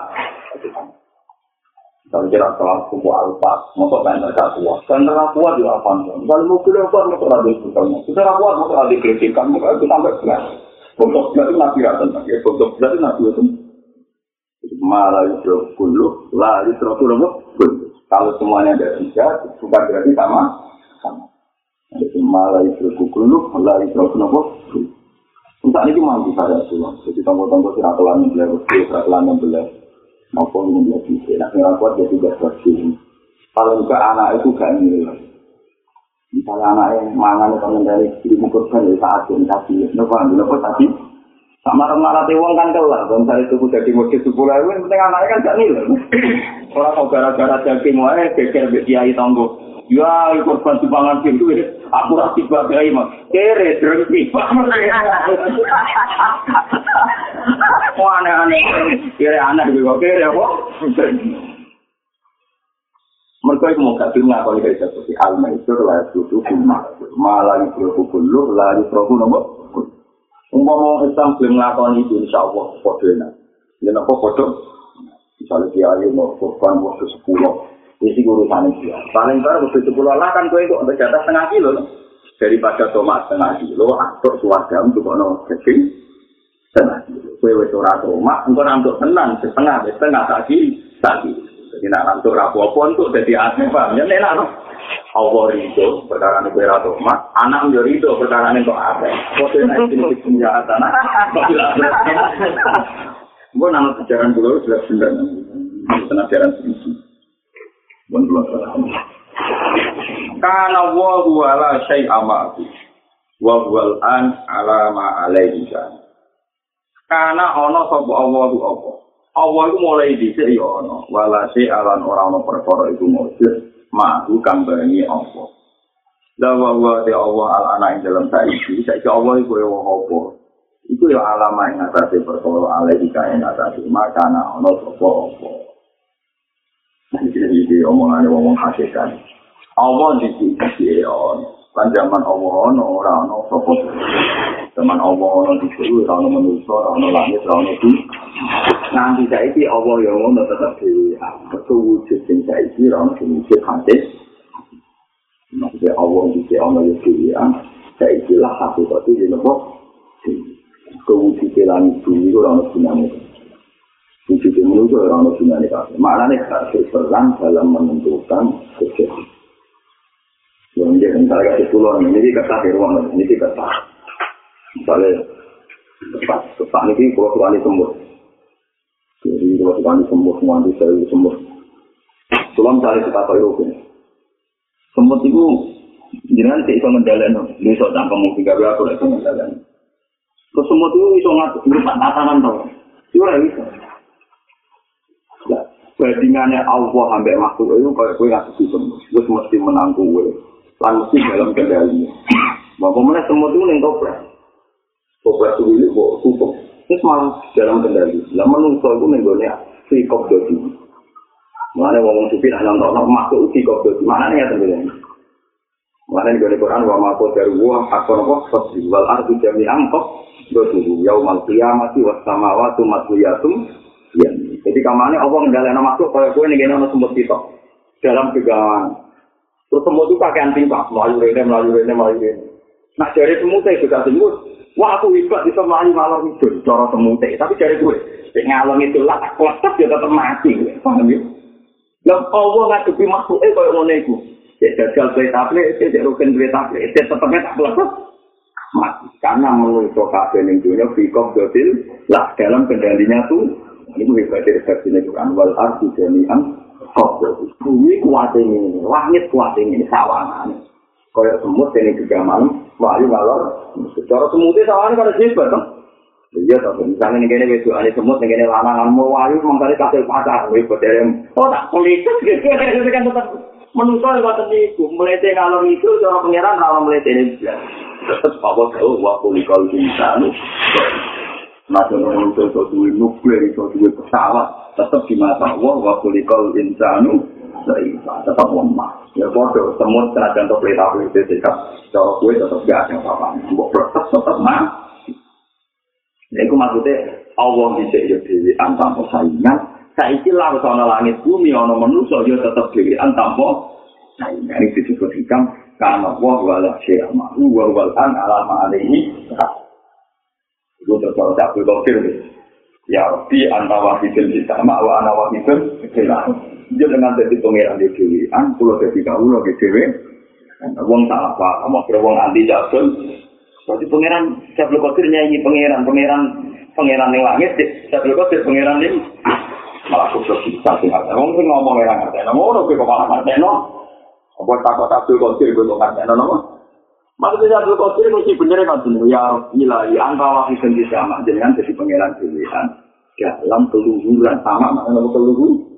Kalau kira salah suku alfa, motor main mereka kuat. Dan mereka kuat juga apa? Kalau mau kuliah kuat, motor ada itu. Kalau kuat, motor ada kritikan, itu sampai kelas. Untuk berarti nabi rata, untuk berarti nabi itu. Malah itu kulu, lah itu kulu. Kalau semuanya ada tiga, bukan berarti sama. sama. Jadi malah itu kulu, lah itu kulu. Entah ini mampu saya tuh. Jadi tonggo-tonggo siratulan yang beliau, siratulan yang beliau. Maupun yang beliau bisa. Nah, yang kuat dia tidak bersih. Kalau juga anak itu gak nilai. Misalnya anaknya mangan itu mengendali diri mukurkan dari saat yang tadi. Nopo, nopo tadi. Sama marah wong kan kelar, bang saya itu jadi modis sepuluh ribu, penting anaknya kan gak nilai. Orang mau gara-gara daging wae, geger be kiai tonggo. Ya, korban timbangan itu, aku rasi bagai mah. Kere, drengki. Wah, aneh-aneh. Kere aneh juga, kere kok. Mereka itu mau gak film apa yang seperti al-maisur, la yusufu, malah yusufu kullu, la yusufu nomor. Umpama Islam belum ngelakoni itu, insya Allah, enak. Ini apa bodoh? Misalnya dia ayo mau korban waktu sepuluh, isi urusan dia. Paling baru waktu sepuluh lah kan gue itu untuk jatah setengah kilo. Daripada tomat setengah kilo, atau suarga untuk ono daging setengah kilo. Gue wes ora tomat, untuk tenang, setengah, setengah lagi, lagi. Jadi nak untuk rapu apa untuk jadi asli, paham? Ya enak, Allah ridho perkara ini kira tomat, anak menjadi ridho perkara ini kok apa? Kode naik ini senjata, Gue nama sejarah dulu sudah benar, tenang sejarah sini. Bon dulu Karena wa huwa la syai amati. Huwa an ala ma alaihi Karena ana sapa Allah tu apa? Allah itu mulai dhisik ya ana walase alan ora ana perkara iku mujud mahu kang barengi Allah Lawa wa de Allah al ana ing dalam saiki. Saiki Allah iku ya apa? Iku ya alama ing atase perkara alai ika ing atase makana ana sapa apa. Jadi ini omongannya ngomong hakikat. Allah di sini kan zaman Allah ono ora ono sapa zaman Allah ono di sini ora ono manusia ora ono langit ora ono bumi. Nanti saiki Allah yang ngono tetep dhewe. Betul wujud sing saiki ora ono sing wujud hadis. Maksudnya Allah di sini ono ya dhewe saiki lah hakikat itu nopo? Kewujud langit bumi ora ono gunane. Wujud manusia ora ono gunane kabeh. Maknane gak berperan dalam menentukan kejadian yang dia misalnya kasih pulau ini kata di ruang ini kata misalnya tepat tepat ini kalau tuan sembuh jadi kalau tuan sembuh semua di saya sembuh tuan cari kita tahu itu sembuh itu jangan tidak bisa menjalan bisa tanpa mungkin gak berapa lagi menjalan terus sembuh itu bisa ngatur berupa tatanan tau itu bisa bandingannya Allah sampai makhluk itu kalau gue nggak bisa sembuh gue mesti menang gue lan mesti dalam kendali. Bapak mana semua itu neng toprak. Toprak itu ini kok tutup. Ini malah dalam kendali. Lah menungso itu neng gue free cop dodi. Mana ngomong supi lah nonton nak masuk free cop dodi. Mana nih ya teman Mana nih gue Quran wa mako dari gua akor apa fasri wal ardu jami angkok dodi yaumal qiyamati was samawati matwiyatum ya. Jadi kamane Allah ngendaleno makhluk kaya kowe ning kene ana sumber kita. Dalam kegawaan Terus semut itu pakai anting pak, melayu rene, melayu rene, melayu rene. Nah dari semutnya juga semut, wah aku hebat bisa melayu malam itu, cara semutnya. Tapi dari gue, ngalong itu lah, tak kuat ya tetap mati. Paham ya? Lah Allah ngadepi makhluk kayak ngono iku. Ya gagal duwe tablet, ya rugen duwe tablet, ya tetepnya tak lepas. Mati. Karena menurut kabeh ning dunia fikop dotil lah dalam kendalinya tuh ini hebat dari versinya Quran wal ardi jami'an bumi kuat ini, langit kuat ini, sawangan. Kaya semut ini juga malam, wahyu malor. Secara semutnya sawangan kan hebat, kan? Iya, tapi misalnya ini kene wedo ane semut ini kene lanangan mau wahyu mangkane kasih pacar, wih bederem. Oh tak politis gitu, itu kan tetap menungso lewat niku, melete ngalor itu cara pangeran rawa melete ini. Tetap apa tahu wa kulikal insanu. Masuk menungso itu duwe nuklir, itu duwe pesawat, tetap di mata Allah wa kulikal insanu tetap lemah ya bodoh semut senajan untuk pelita pelita sikap cara kue tetap gak ada apa-apa protes tetap mah ya itu maksudnya Allah bisa ya dewi antam saingan saiki lah ana langit bumi ana manusa ya tetap dewi antam saingan ini disebut hikam karena Allah wala syai'a ma'ru wa wal an alama alaihi itu terus tak boleh Ya Rabbi anta wahidul kita wa ana wahidul kita. Dia dengan jadi pangeran di dewi, an pulau jadi kau di dewi. Wong salah apa? Kamu kira wong anti jatuh. Berarti pangeran Syabul Qadir nyanyi pangeran, pangeran, pangeran yang langit. Syabul Qadir pangeran ini malah khusus bisa sih. Wong sih ngomong orang ngerti. Namun orang kok malah ngerti no. Apa takut Syabul Qadir gue tuh ngerti no. Maksudnya Abdul Qadir mesti bener kan tuh ya ilahi angka dan sama dengan jadi pangeran pilihan dalam keluhuran sama makna keluhur.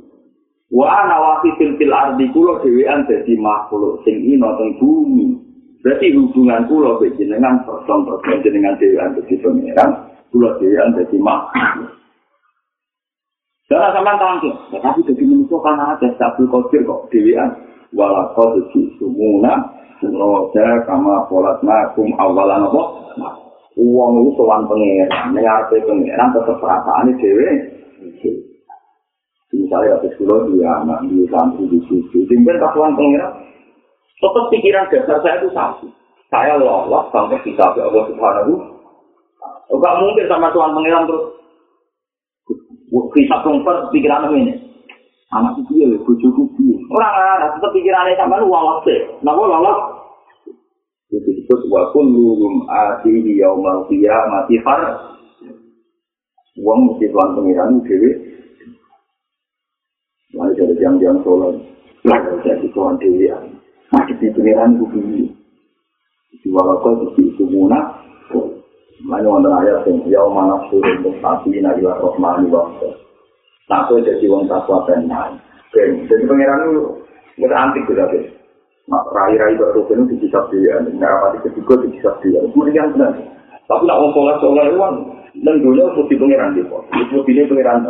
Wa ana wahid fil ardi kula dhewean dadi makhluk sing ino teng bumi. Berarti hubungan kula be jenengan person jenengan dhewean dadi pangeran, kula dhewean dadi makhluk. Jangan sama tangki, tapi jadi manusia kan ada Abdul Qadir kok dhewean. Walakot sumuna Roda kama polat makum awalan apa? Uang itu soal pengeran, mengarpe pengeran tetap perasaan ini dewe. Misalnya ada sekolah dia anak di santri di situ, tinggal kasuan pengeran. Tetap pikiran dasar saya itu satu. Saya lolos sampai kita ke Allah Subhanahu. Enggak mungkin sama Tuhan pengeran terus. Kita komper pikiran ini. anak itu ya bojoku piye ora ora tetep pikirane sampean lolos e napa lolos itu disebut wa kulluhum atihi yaumal qiyamati far wong mesti tuan pengiran dhewe Jam-jam sholat, lalu jadi tuan dhewe masih di pengiran itu piye di walaupun di itu munah Lalu ada ayat yang jauh mana suruh untuk sapi nabi wa rohmani wa Nak kowe dadi wong takwa tenan. Jadi pangeran itu nggak antik gitu guys. Nak rai-rai kok rukun itu bisa dia, nggak rapati ketiga itu bisa dia. Kemudian benar. Tapi nak wong soleh itu kan, dan dunia mesti pangeran gitu. Itu pilih pangeran.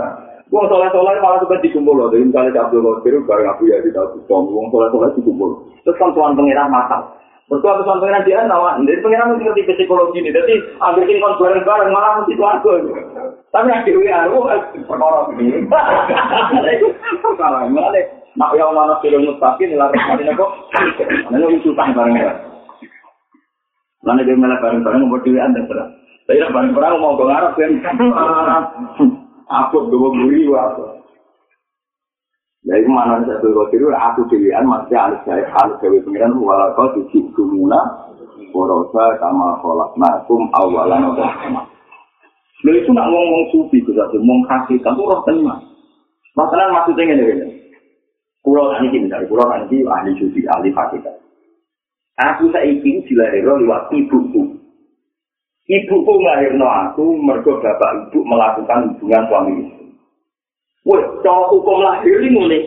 Wong soleh soleh malah tuh dikumpul loh. Jadi misalnya Abdul Qadir bareng Abu Yazid Al Bustami, wong soleh soleh dikumpul. Terus kan tuan pangeran matang. Bertua tuan pangeran dia nawa, jadi pangeran mesti ngerti psikologi ini. Jadi ambil kon bareng bareng malah mesti tuan Tapi yang dewi aku perkara ini. Kalau malah nak yang mana film mustaqim nilai kemarin aku, mana itu utang bareng ya. Mana dia malah bareng bareng mau dewi anda terus. Tapi bareng bareng mau ngarap kan. Aku dua buri waktu. Jadi mana satu kau tiru aku dewian masih alih saya alih saya pengiran walau kau suci kumuna borosa sama kolak nakum awalan udah Lo itu nak ngomong sufi itu satu, ngomong kasih kamu roh tenang. Masalah maksudnya ini, pulau ini misalnya pulau ini ahli sufi, ahli hakikat. Aku saiki dilahirno lewat ibuku. Ibuku nglahirno aku mergo bapak ibu melakukan hubungan suami istri. Woi, cara hukum lahir ini mulai.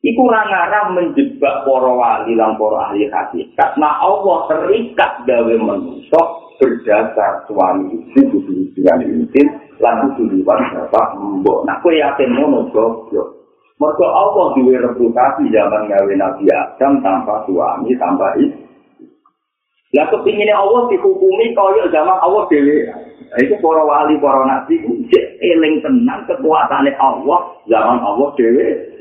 Iku ngarang menjebak para wali lan para ahli hakikat. Nah Allah terikat gawe manusia berdasar suami istri kudu dengan intim lan kudu liwat bapak mbok. Nah kowe yakin ngono goblok. Mergo Allah duwe reputasi zaman gawe Nabi Adam tanpa suami tanpa istri. Lah kepinginnya Allah dihukumi kaya zaman Allah dhewe. Itu para wali, para nabi, cek eling tenang kekuatannya Allah, zaman Allah dewe.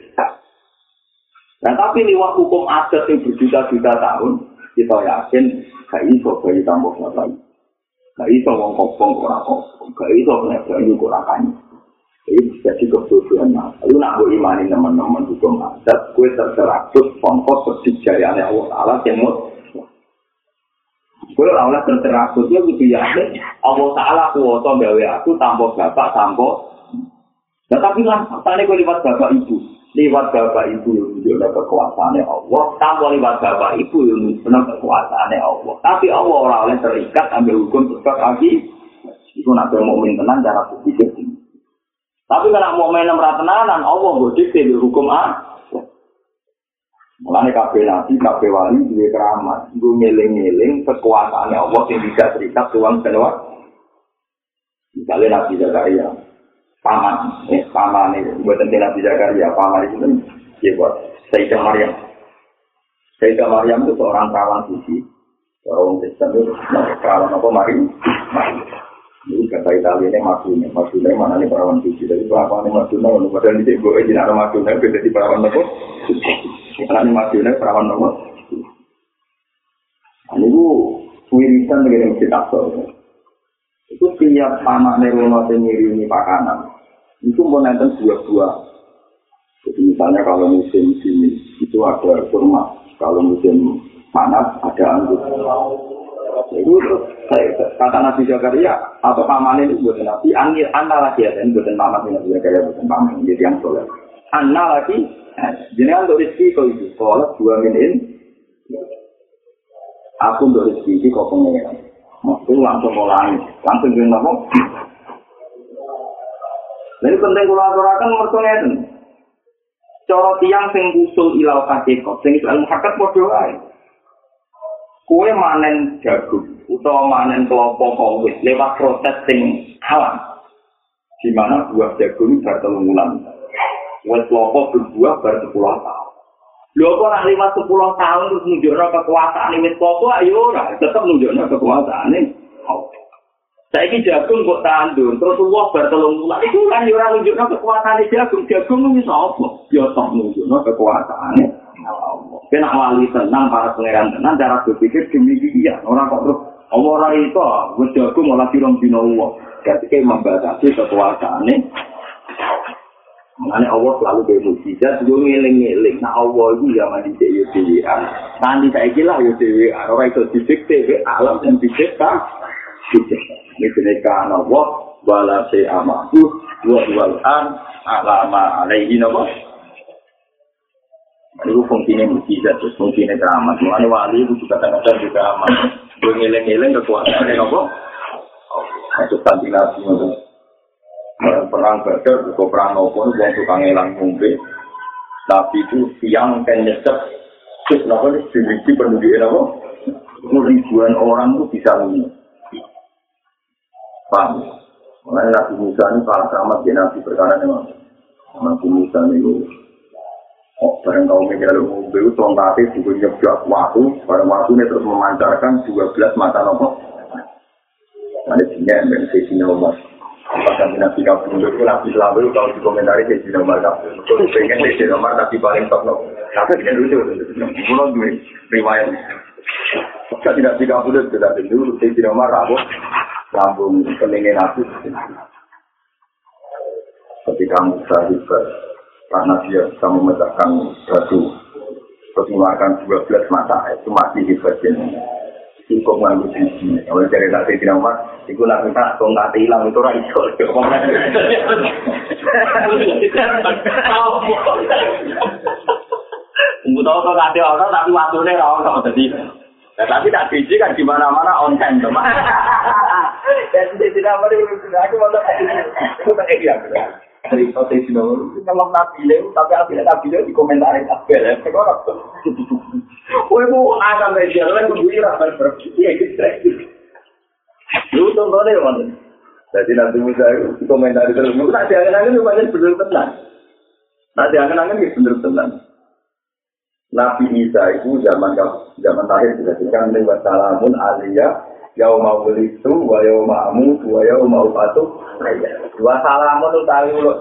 Nah, tapi lewat hukum adat yang berjuta-juta tahun, kita yakin gak iso bayi tambah lagi. Gak iso wong kopong ora kopong, gak iso nek bayi ora kanyi. Ini jadi kebutuhan mas. Lalu nak imani teman-teman hukum adat, gue terserah pongkos persijayannya Allah Ta'ala yang mau Gue ora oleh terterakut ya kudu yakin Allah taala kuwasa gawe aku tanpa bapak tanpa Nah, tapi lah, tadi gue lewat bapak ibu. Lewat bapak ibu yang menunjukkan kekuasaannya Allah. Tanpa lewat bapak ibu yang menunjukkan kekuasaannya Allah. Tapi Allah orang oleh terikat ambil hukum sebab lagi. Itu nak mau main tenang cara berpikir. Tapi kalau mau main tenanan, Allah berdikte hukum A. Mulane kabeh nabi, kabeh wali duwe keramat, nggo ngeling-eling kekuasaane Allah sing tidak terikat tuang senwa. Misalnya Nabi Zakaria, paman, eh paman ini, buat nanti Nabi Zakaria, paman itu ya buat Sayyidah Maryam. Sayyidah Maryam itu seorang perawan suci, orang Kristen itu perawan apa mari, Ini kata Italia ini Maduna, Maduna mana nih perawan suci, tapi apa nih Maduna, padahal di gue izin ada Maduna, beda di perawan apa? Karena Madinah perawan nomor. Ini itu wirisan dengan masjid Aqsa. Itu tiap anak nerono ini pakanan. Itu mau nonton dua-dua. Jadi misalnya kalau musim sini itu ada kurma. Kalau musim panas ada anggur. Itu kata Nabi Zakaria atau paman ini buat Nabi. Lagi ya, dan buat paman Nabi Zakaria buat paman. Jadi yang soleh. Anda lagi Jadi untuk rezeki kau itu, kalau dua minin, aku untuk rezeki ini kau pengen. Maksudnya langsung mulai, langsung jadi apa? Jadi penting kalau aturakan mertuanya itu. Cara tiang sing usul ilau kok, sing itu ilmu hakat bodoh aja. Kue manen jagung, atau manen kelompok kowis lewat proses sing alam. Di mana buah jagung bertelung bulan. Wes lopo berbuah bar 10 tahun. Lho kok nak lima 10 tahun terus nunjukno kekuasaan wis lopo ayo ora tetep nunjukno kekuasaane. Saiki jagung kok tandur terus luwih bar 3 bulan iku kan yo ora nunjukno kekuasaane jagung. Jagung ku iso apa? Yo tok nunjukno kekuasaane. Kena wali tenang para pangeran tenang cara berpikir demikian orang kok terus orang itu gue jagung malah firman bina Allah ketika membatasi kekuasaannya Mengenai Allah selalu kayak mujizat, gue ngiling-ngiling. Nah Allah itu ya mandi cek ya dewian. Nanti saya kira ya dewian. Orang itu didikte, alam yang didikta. Didikta. Ini jeniskan Allah, wala se amaku, wa wal'an, alama alaihi nama. Itu fungsinya mujizat, terus fungsinya keramat. Mengenai wali itu juga kadang-kadang juga amat. Gue ngiling-ngiling kekuasaan Allah. Itu tadi nabi perang badar, juga perang nopo, yang tukang elang ngombe. Tapi itu siang kan nyesep, terus nopo ini dimiliki penduduk nopo. Ribuan orang itu bisa minum. Paham? Mulai Nabi Musa ini kalah sama dia Nabi perkara memang. Nabi Musa ini Oh, bareng kaum mikir lu mobil tongkatnya juga nyebjak waktu, bareng waktu ini terus memancarkan 12 mata nopo. Ada sinyal yang saya sinyal mas. Bahkan nabi kamu itu nabi selalu kalau dikomentari saya sinyal mas. Kalau pengen sinyal mas tapi paling top nopo. Tapi ini lucu, mulai dua riwayat. Saya tidak tiga puluh sudah dulu sinyal mas rabu, lambung peningin aku. Ketika Musa hebat, karena dia bisa memecahkan batu terus mengeluarkan 12 mata itu masih di bagian cukup nganggu sisi kalau dari tadi tidak mas itu nanti tak kok nggak hilang itu orang itu Mungkin tahu kok nggak orang tapi waktunya orang jadi. Ya, tapi tak biji kan di mana-mana on time, teman. Dan tidak mau aku mau tak iya cerita di sini memang nabi le tapi aku nabi le di komentar itu apa ya sekarang Woi mau ada media lain tuh bui rasa berarti ya gitu lu tuh boleh mana jadi nanti musa di komentar itu lu nanti angen-angen lu banyak bener tenang nanti angen-angen itu bener tenang Nabi Isa itu zaman zaman terakhir dikatakan lewat salamun aliyah yau mau wa yau ma'amu, wa yau mau patuh, dua salam itu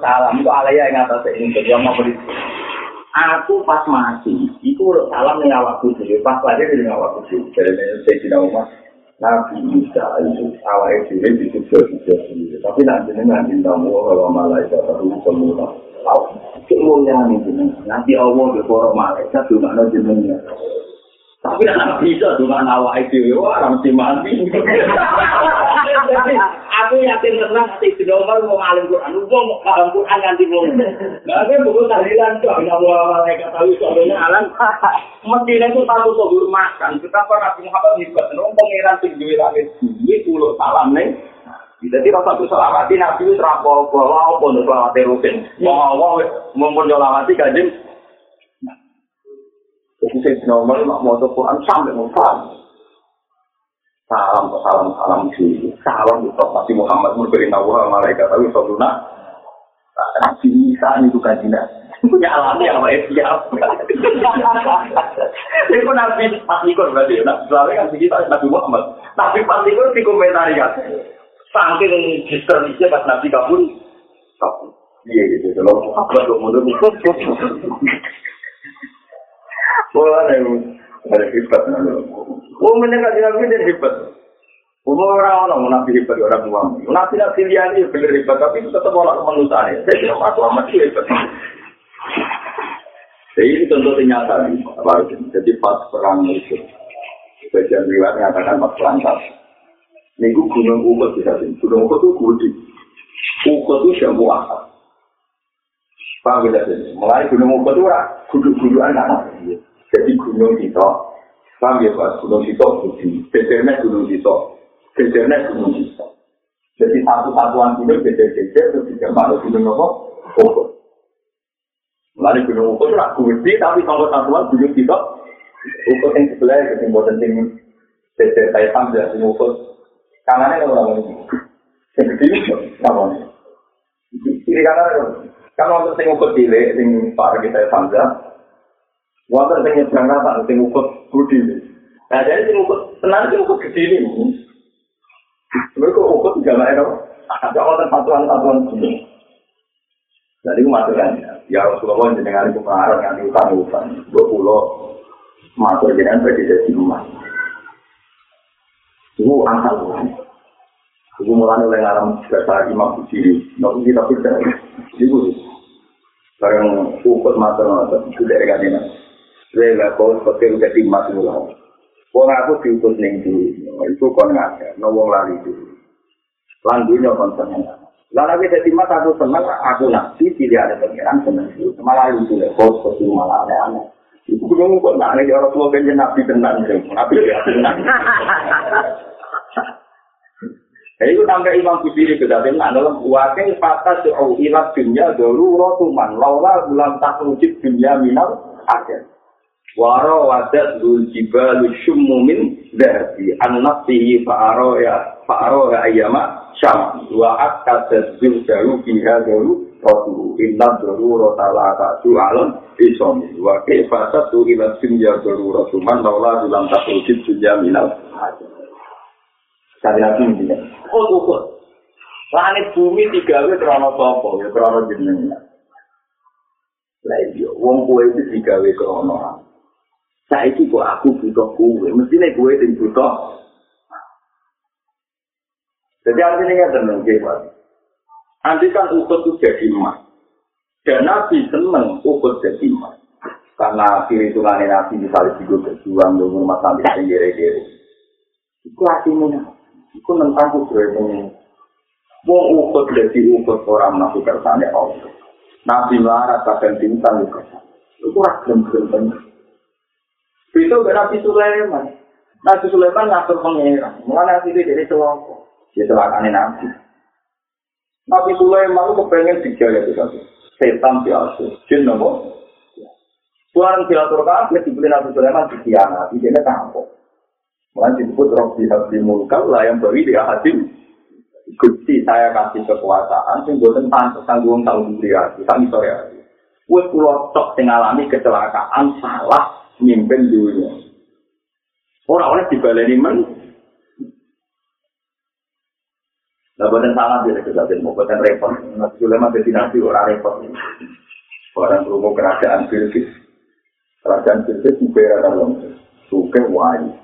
salam itu alaya yang atas ini, jadi beli Aku pas mati, itu ulo salam nih awakku sih, pas lagi di awakku sih, jadi saya tidak mau Nabi Isa itu awal itu di situ sendiri, tapi nanti nanti tamu kalau malaikat terus semua tahu. Kemuliaan itu nanti Allah berkorok malaikat juga nanti jenengnya. Tapi anak bisa dengan awak itu, wah mesti mati. aku yakin tenang hati nomor mau ngalim Quran, lu mau paham Quran nanti mau. Nah, aku buku tahlilan tuh, nggak mau malaikat tahu soalnya alam. Mestinya itu tahu tuh makan. Betapa Nabi Muhammad hebat, nong pangeran tinggi langit, ini pulau salam nih. Jadi rasa tuh selawati Nabi itu terapol bahwa apa untuk selawati rutin. Mau awal mumpun selawati kajian Jadi saya di nomor mak mau Quran sampai mau salam. Salam salam sih. Salam itu Nabi Muhammad memberi nawa malaikat tapi soduna. Nabi Isa itu kan tidak punya alami yang baik siap. Itu nabi pas ikut berarti. Nabi kan segitu Nabi Muhammad. Tapi pas ikut di komentar ya. Saking diskernisnya pas Nabi kabur. Iya gitu. Kalau Muhammad mundur. Wah, ada hebat. Oh, mendengar nabi jadi hebat. Umur orang orang nabi hebat orang tua. Nabi nabi dia ini hebat, tapi tetap orang kemanusiaan. Jadi aku amat hebat. Jadi ini contoh nyata nih, Jadi pas perang itu, bagian riwayat mengatakan pas perang Minggu gunung Uhud bisa sih. Gunung Uhud itu gede. Uhud itu jambu akar. Paham tidak sih? Mulai gunung Uhud itu guduk-gudukan anak. Jadi gunung itu, paham ya Pak? Gunung itu budi. Becernya gunung itu. Becernya gunung itu. Jadi satu-satuan gunung becer-becer itu tidak malu gunung apa? Ukur. Lalu gunung ukur itu gede, tapi kalau satuan gunung itu, ukur yang sebelah itu yang buatan yang becer kayak sambil yang ukur. Kanannya kalau orang ini. Yang gede itu, namanya. Kiri kanan, kalau untuk ukur dile, yang para kita sambil, Wonten sing nyebrang rata sing ukut budi. Nah, jadi sing ukut tenan sing ukut gede ini. Mereka ukut nggak enak. Ada wonten patuan-patuan gini. Jadi masuk kan, ya Rasulullah jenengan itu mengarang yang utang-utang. Dua pulau masuk jenengan berarti jadi rumah. Itu angkat Tuhan. Itu mulai oleh ngaram bahasa imam berdiri. Nanti kita percaya. Itu barang ukut mata-mata. Itu dari kandinan. Saya nggak kau seperti udah timas mulau. Wong aku diutus ning itu kon ngake, wong lari dulu. Lan dunya kon seneng. Lan aku dadi mas aku seneng, aku nanti tidak ada pengiran seneng itu. Malah itu lek kau seperti malah ada aneh. Itu kudu kok nek ora tuwa ben nabi tenan, nabi ya tenan. Jadi itu sampai Imam Busiri beda dengan dalam wakil patah su'u ilat dunia dulu rotuman laula bulan tak wujud dunia minal akhir. Waro wadat dul jibalu syummumin dari anak tihi fa'aro ya fa'aro ya ayama syam wa akka tazbil jaru biha dulu rotu inna dulu rotala ta'ju alam isom wa kifasat tu ilat dunia dulu rotuman laula bulan tak wujud dunia minal. Kali nabi ini. Oh, ukur. Langit bumi tiga wis krono sapa ya krono jenengan. Lah iya, wong kowe iki digawe krono. Saiki kok aku butuh kowe, mestine kowe sing butuh. Jadi artinya nggak tenang, Pak. Nanti kan ukut itu jadi emas. Dan Nabi seneng ukut jadi emas. Karena perhitungan Nabi misalnya juga berjuang dengan rumah sampai kiri-kiri. Itu artinya Iku tentang kudroy ini. Wong ukut jadi ukut orang nabi kersane Allah. Nabi melarat kadang bintang juga. Itu ragam gelem Itu Nabi Sulaiman. Nabi Sulaiman ngatur pengira. Mulai nabi itu jadi celoko. Dia celakane nabi. Nabi Sulaiman itu kepengen dijaya itu satu. Setan biasa. Jin nopo. Tuhan diatur kabeh dibeli Nabi Sulaiman dikhianati. Dia tampok. Mulai disebut Robi Habdi Mulkal lah yang beri dia hadim. Gusti saya kasih kekuasaan, sing buatan pantas tanggung tanggung dia, sore hari. Wes pulau tok sing alami kecelakaan salah mimpin dunia. Orang oleh dibaleni men. Nah, buatan salah dia kejadian mau buatan repot. Nabi Sulaiman destinasi orang repot. Orang berumur kerajaan Bilqis. Kerajaan Bilqis juga dalam suke wajib.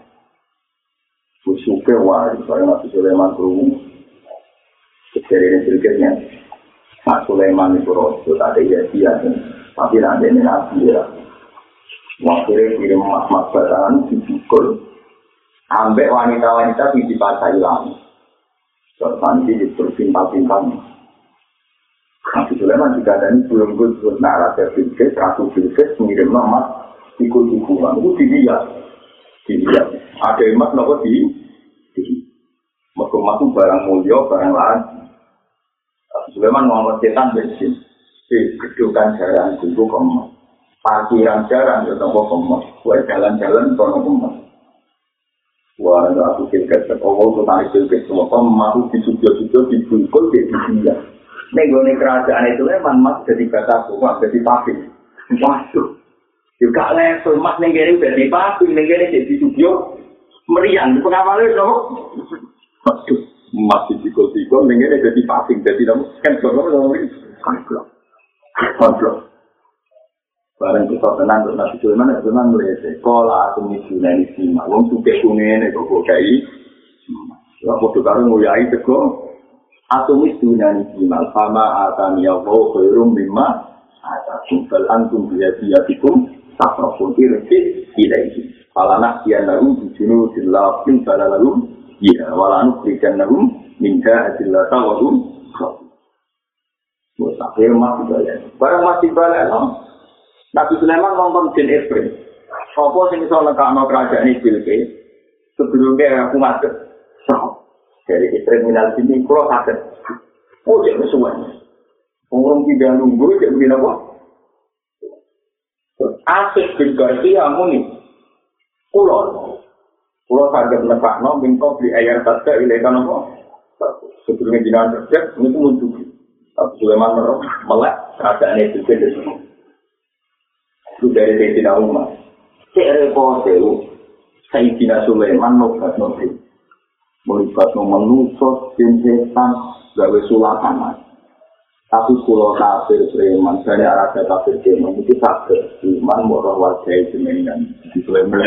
Suke wali, soalnya Nabi Sulaiman berumur. Kejadian berikutnya, Mas Sulaiman itu rasul, ada iya dia, tapi nanti ini Nabi ya. Wakilnya kirim mas-mas batangan, dipukul. Ambek wanita-wanita di pasar hilang. Terus nanti berpintal-pintal. Nabi Sulaiman juga ada ini belum gue nah Raja Bilqis, Ratu Bilqis mengirim emas ikut hubungan itu dilihat, dilihat. Ada emas nopo di Mereka masuk barang mulia, barang lain. Sulaiman ngomong setan bensin. Di kedukan jalan itu kemas. Parkiran jalan itu nopo kemas. Buat jalan-jalan itu nopo kemas. Wah, aku kilket sekolah, itu tarik kilket semua. Kemas itu disubio-subio, dibungkul, dia. Nego kerajaan itu memang mas jadi kata rumah, jadi pabrik. Waduh. Juga level mas nenggeri jadi pabrik, nenggeri jadi subio. Meriang, pengawalnya dong. Aduh, masih dikol-dikol, ini jadi pasing, jadi kamu kan kalau kamu ini konflik, konflik. Barang kita tenang, terus nasi Sulaiman, ya tenang melihat, sekolah aku misi nani sima, wong suke kungen, kok kok kayak Ya, waktu karo nguyai teko, aku misi nani sima, sama atani ya wau khairum bima, ada kumpul antum biya biya tikum, tak profun irkit ilaihi. Falana kian lalu, bijunu dilapin bala lalu, Iya, walanu berikan nahum minta adillah tawadum. Buat akhir masih balik. Barang masih balik. Nabi Sulaiman nonton Jin Ifrit. Apa sing iso lekakno kerajaan iki bilke? Sebelumnya aku ngadep. Dari istri minal sini, kulo sakit. Oh, jadi semuanya. Orang tidak nunggu, jadi bilang apa? Asik bin Garcia muni. Kulo. Kulo saged nekakno mingko di ayat saja ilekan apa? Sebelumnya jinan kerja, ini pun muncul. Tapi Sulaiman merok, melek, keadaan itu beda semua. Itu dari Sayyidina Umar. Cek repot itu, Sayyidina Sulaiman nobat nobat. Melibat menusos, jensetan, gawe sulatan. Tapi kulo kafir preman, saya rasa kafir preman itu kafir. Iman murah warga itu menang. Di Sulaiman.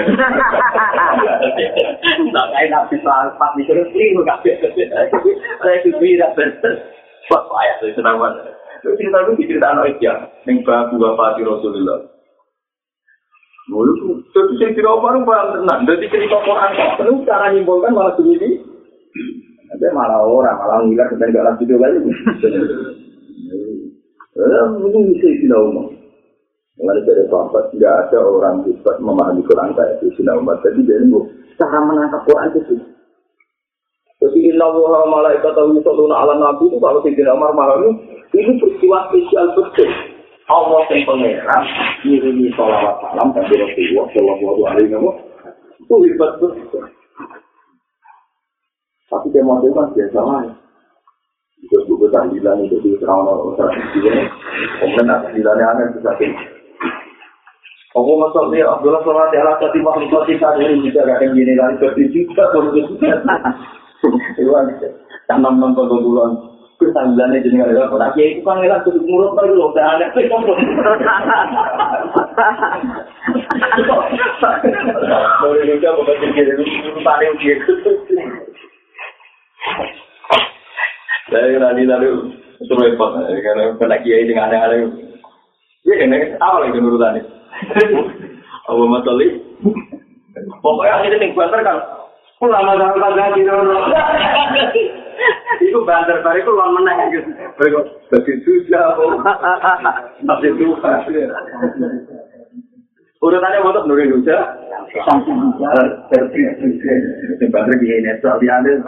Tak kayak nabi salpat di kiri kiri kafir. Saya itu tidak betul. Wah, ayah itu senang banget. Itu cerita itu dicerita anak ya. Yang babu bapak Rasulullah. Mulu itu sing tidak baru barang tenang. Jadi cerita Quran. Terus cara nyimpulkan malah begini. Tapi malah orang, malah ngiler kita nggak lanjut juga Eh, mungkin bisa Sina Umar. Mengenai dari sahabat, tidak ada orang bisa memahami Quran kayak itu Sina Umar. Jadi dia itu cara menangkap Quran itu. Jadi inna wa malaikatahu yusalluna ala nabi itu kalau Sayyidina Umar memahami ini peristiwa spesial betul. Allah yang pangeran ngirimi sholawat salam dan Rasulullah Shallallahu Alaihi Wasallam itu hebat betul. Tapi dia mau kan biasa lah. Itu buku tahlilan itu di terang orang Kemudian tahlilannya aneh bisa Aku masuk dia Abdullah sholat ala tadi makhluk kita ini bisa gak yang gini lagi ke juga baru juga. Itu tanam nonton bulan. Kesanggulannya jadi nggak ada apa. Ya itu kan ngelak tuh murut baru loh. Udah aneh sih kamu. Boleh juga bukan jadi urutannya gitu. Saya nanti lalu suruh repot karena kena kiai dengan aneh-aneh. Ya ini apa lagi urutannya? Apa matali? Pokoknya akhirnya ning banter kan. Ulama sama gaji dulu. Iku banter bare iku lan meneh gitu. Mereka dadi susah. Tapi itu Urutannya untuk Nuri Nusa. Banter gini nih, soal diambil.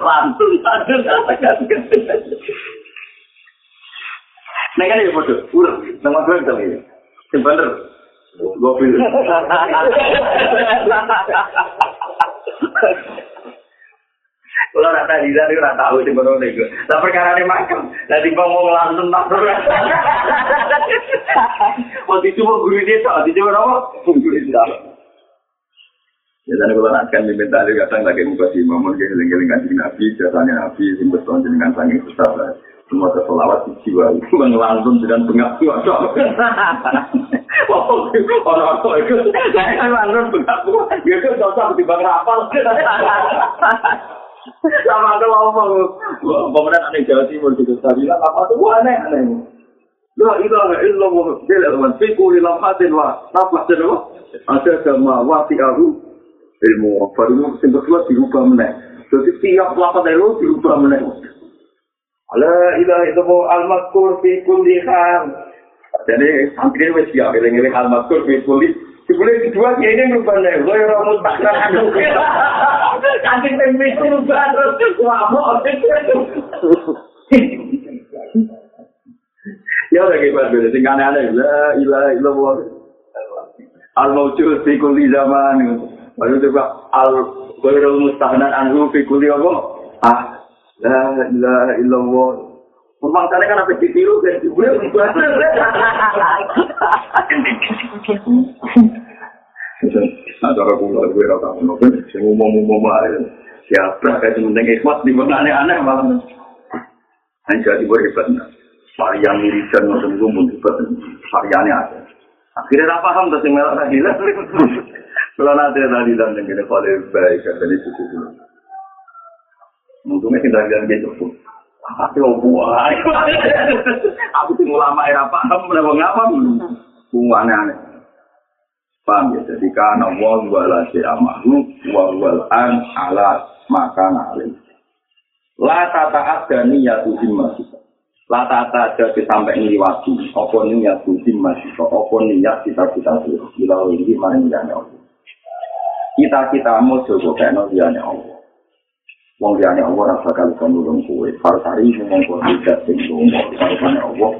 Langsung, langsung. Nah kan ya foto, urut, nama gue itu ini. Yang bener, gue pilih. Kalau rata di sana, rata tahu di mana nego. Tapi perkara ini makam, nanti ngomong langsung tak terus. Waktu itu mau guru dia, waktu itu mau? Guru dia. Biasanya kalau nak kan diminta dia kadang lagi muka si Mamun, dia ngeling-ngeling kanjeng Nabi, biasanya Nabi, singkat tahun jenengan sanging susah semua terselawat di jiwa itu langsung dengan bengak. Orang tua itu, saya langsung bengak kuasa. Dia itu cocok di bang rapal. Sama ada ngomong, pemenang aneh Jawa Timur gitu. Saya bilang apa tuh aneh aneh. La ilaha illallah bila man fi kulli lamhatin wa nafas wa ada sama wati ahu ilmu baru sing kedua dirubah meneh. Jadi tiap lapat itu dirubah meneh. La ilaha illallah al-mazkur fi kulli hal. Jadi santri wis siap eling-eling al-mazkur fi kulli Dibeli kedua ya ini merubah nih, gue yang ramus bakar anu. Kantin tempe itu merubah terus, wamok. Ya udah kayak berdua, sing aneh-aneh, la ilaha illallah. Al-mawjud fi kulli zaman. Baru juga al-ghairul mustahnan anhu fi kulli apa? Ah, La ilaha illallah. Memang tadi kan apa ditiru dan dibeli Nah, cara kula gue ora tau ngono, sing umum-umum ae. Siapa kayak penting ikhlas di mana aneh-aneh malah. Hanya jadi gue hebat. Varian mirisan ngoten gue mun hebat. Variannya ada. Akhirnya ra paham terus sing melok tadi lah. Kalau nanti tadi dan dengan kalau baik dari itu Untungnya tidak bilang gitu pun. Tapi buah. Aku sih ulama era paham, berapa ngapam. Bunga aneh-aneh. Paham ya? Jadi karena wal wala si amahu, wal wal an ala makan alim. La tata ada niyatu masih. La tata ada sampai ngliwati. Apa niyatu masih. Apa niat kita-kita itu. Bila ini mana Allah. Kita-kita mau coba kena dia Allah. Wong liyane Allah ora bakal iso nulung kowe. Farsari ngomong kok tidak sing ngomong kalane Allah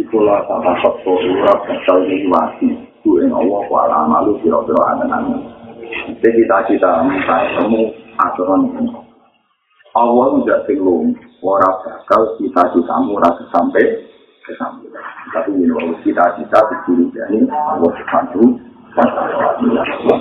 iku la ta bakal ora bakal ngliwati kuwi Allah kok ala malu kira-kira anan-anan. Jadi cita-cita minta kamu aturan ini. Allah tidak sing ora bakal cita-citamu rasa sampai kesampaian. Tapi ini cita-cita dicuri dari Allah wa ta'ala.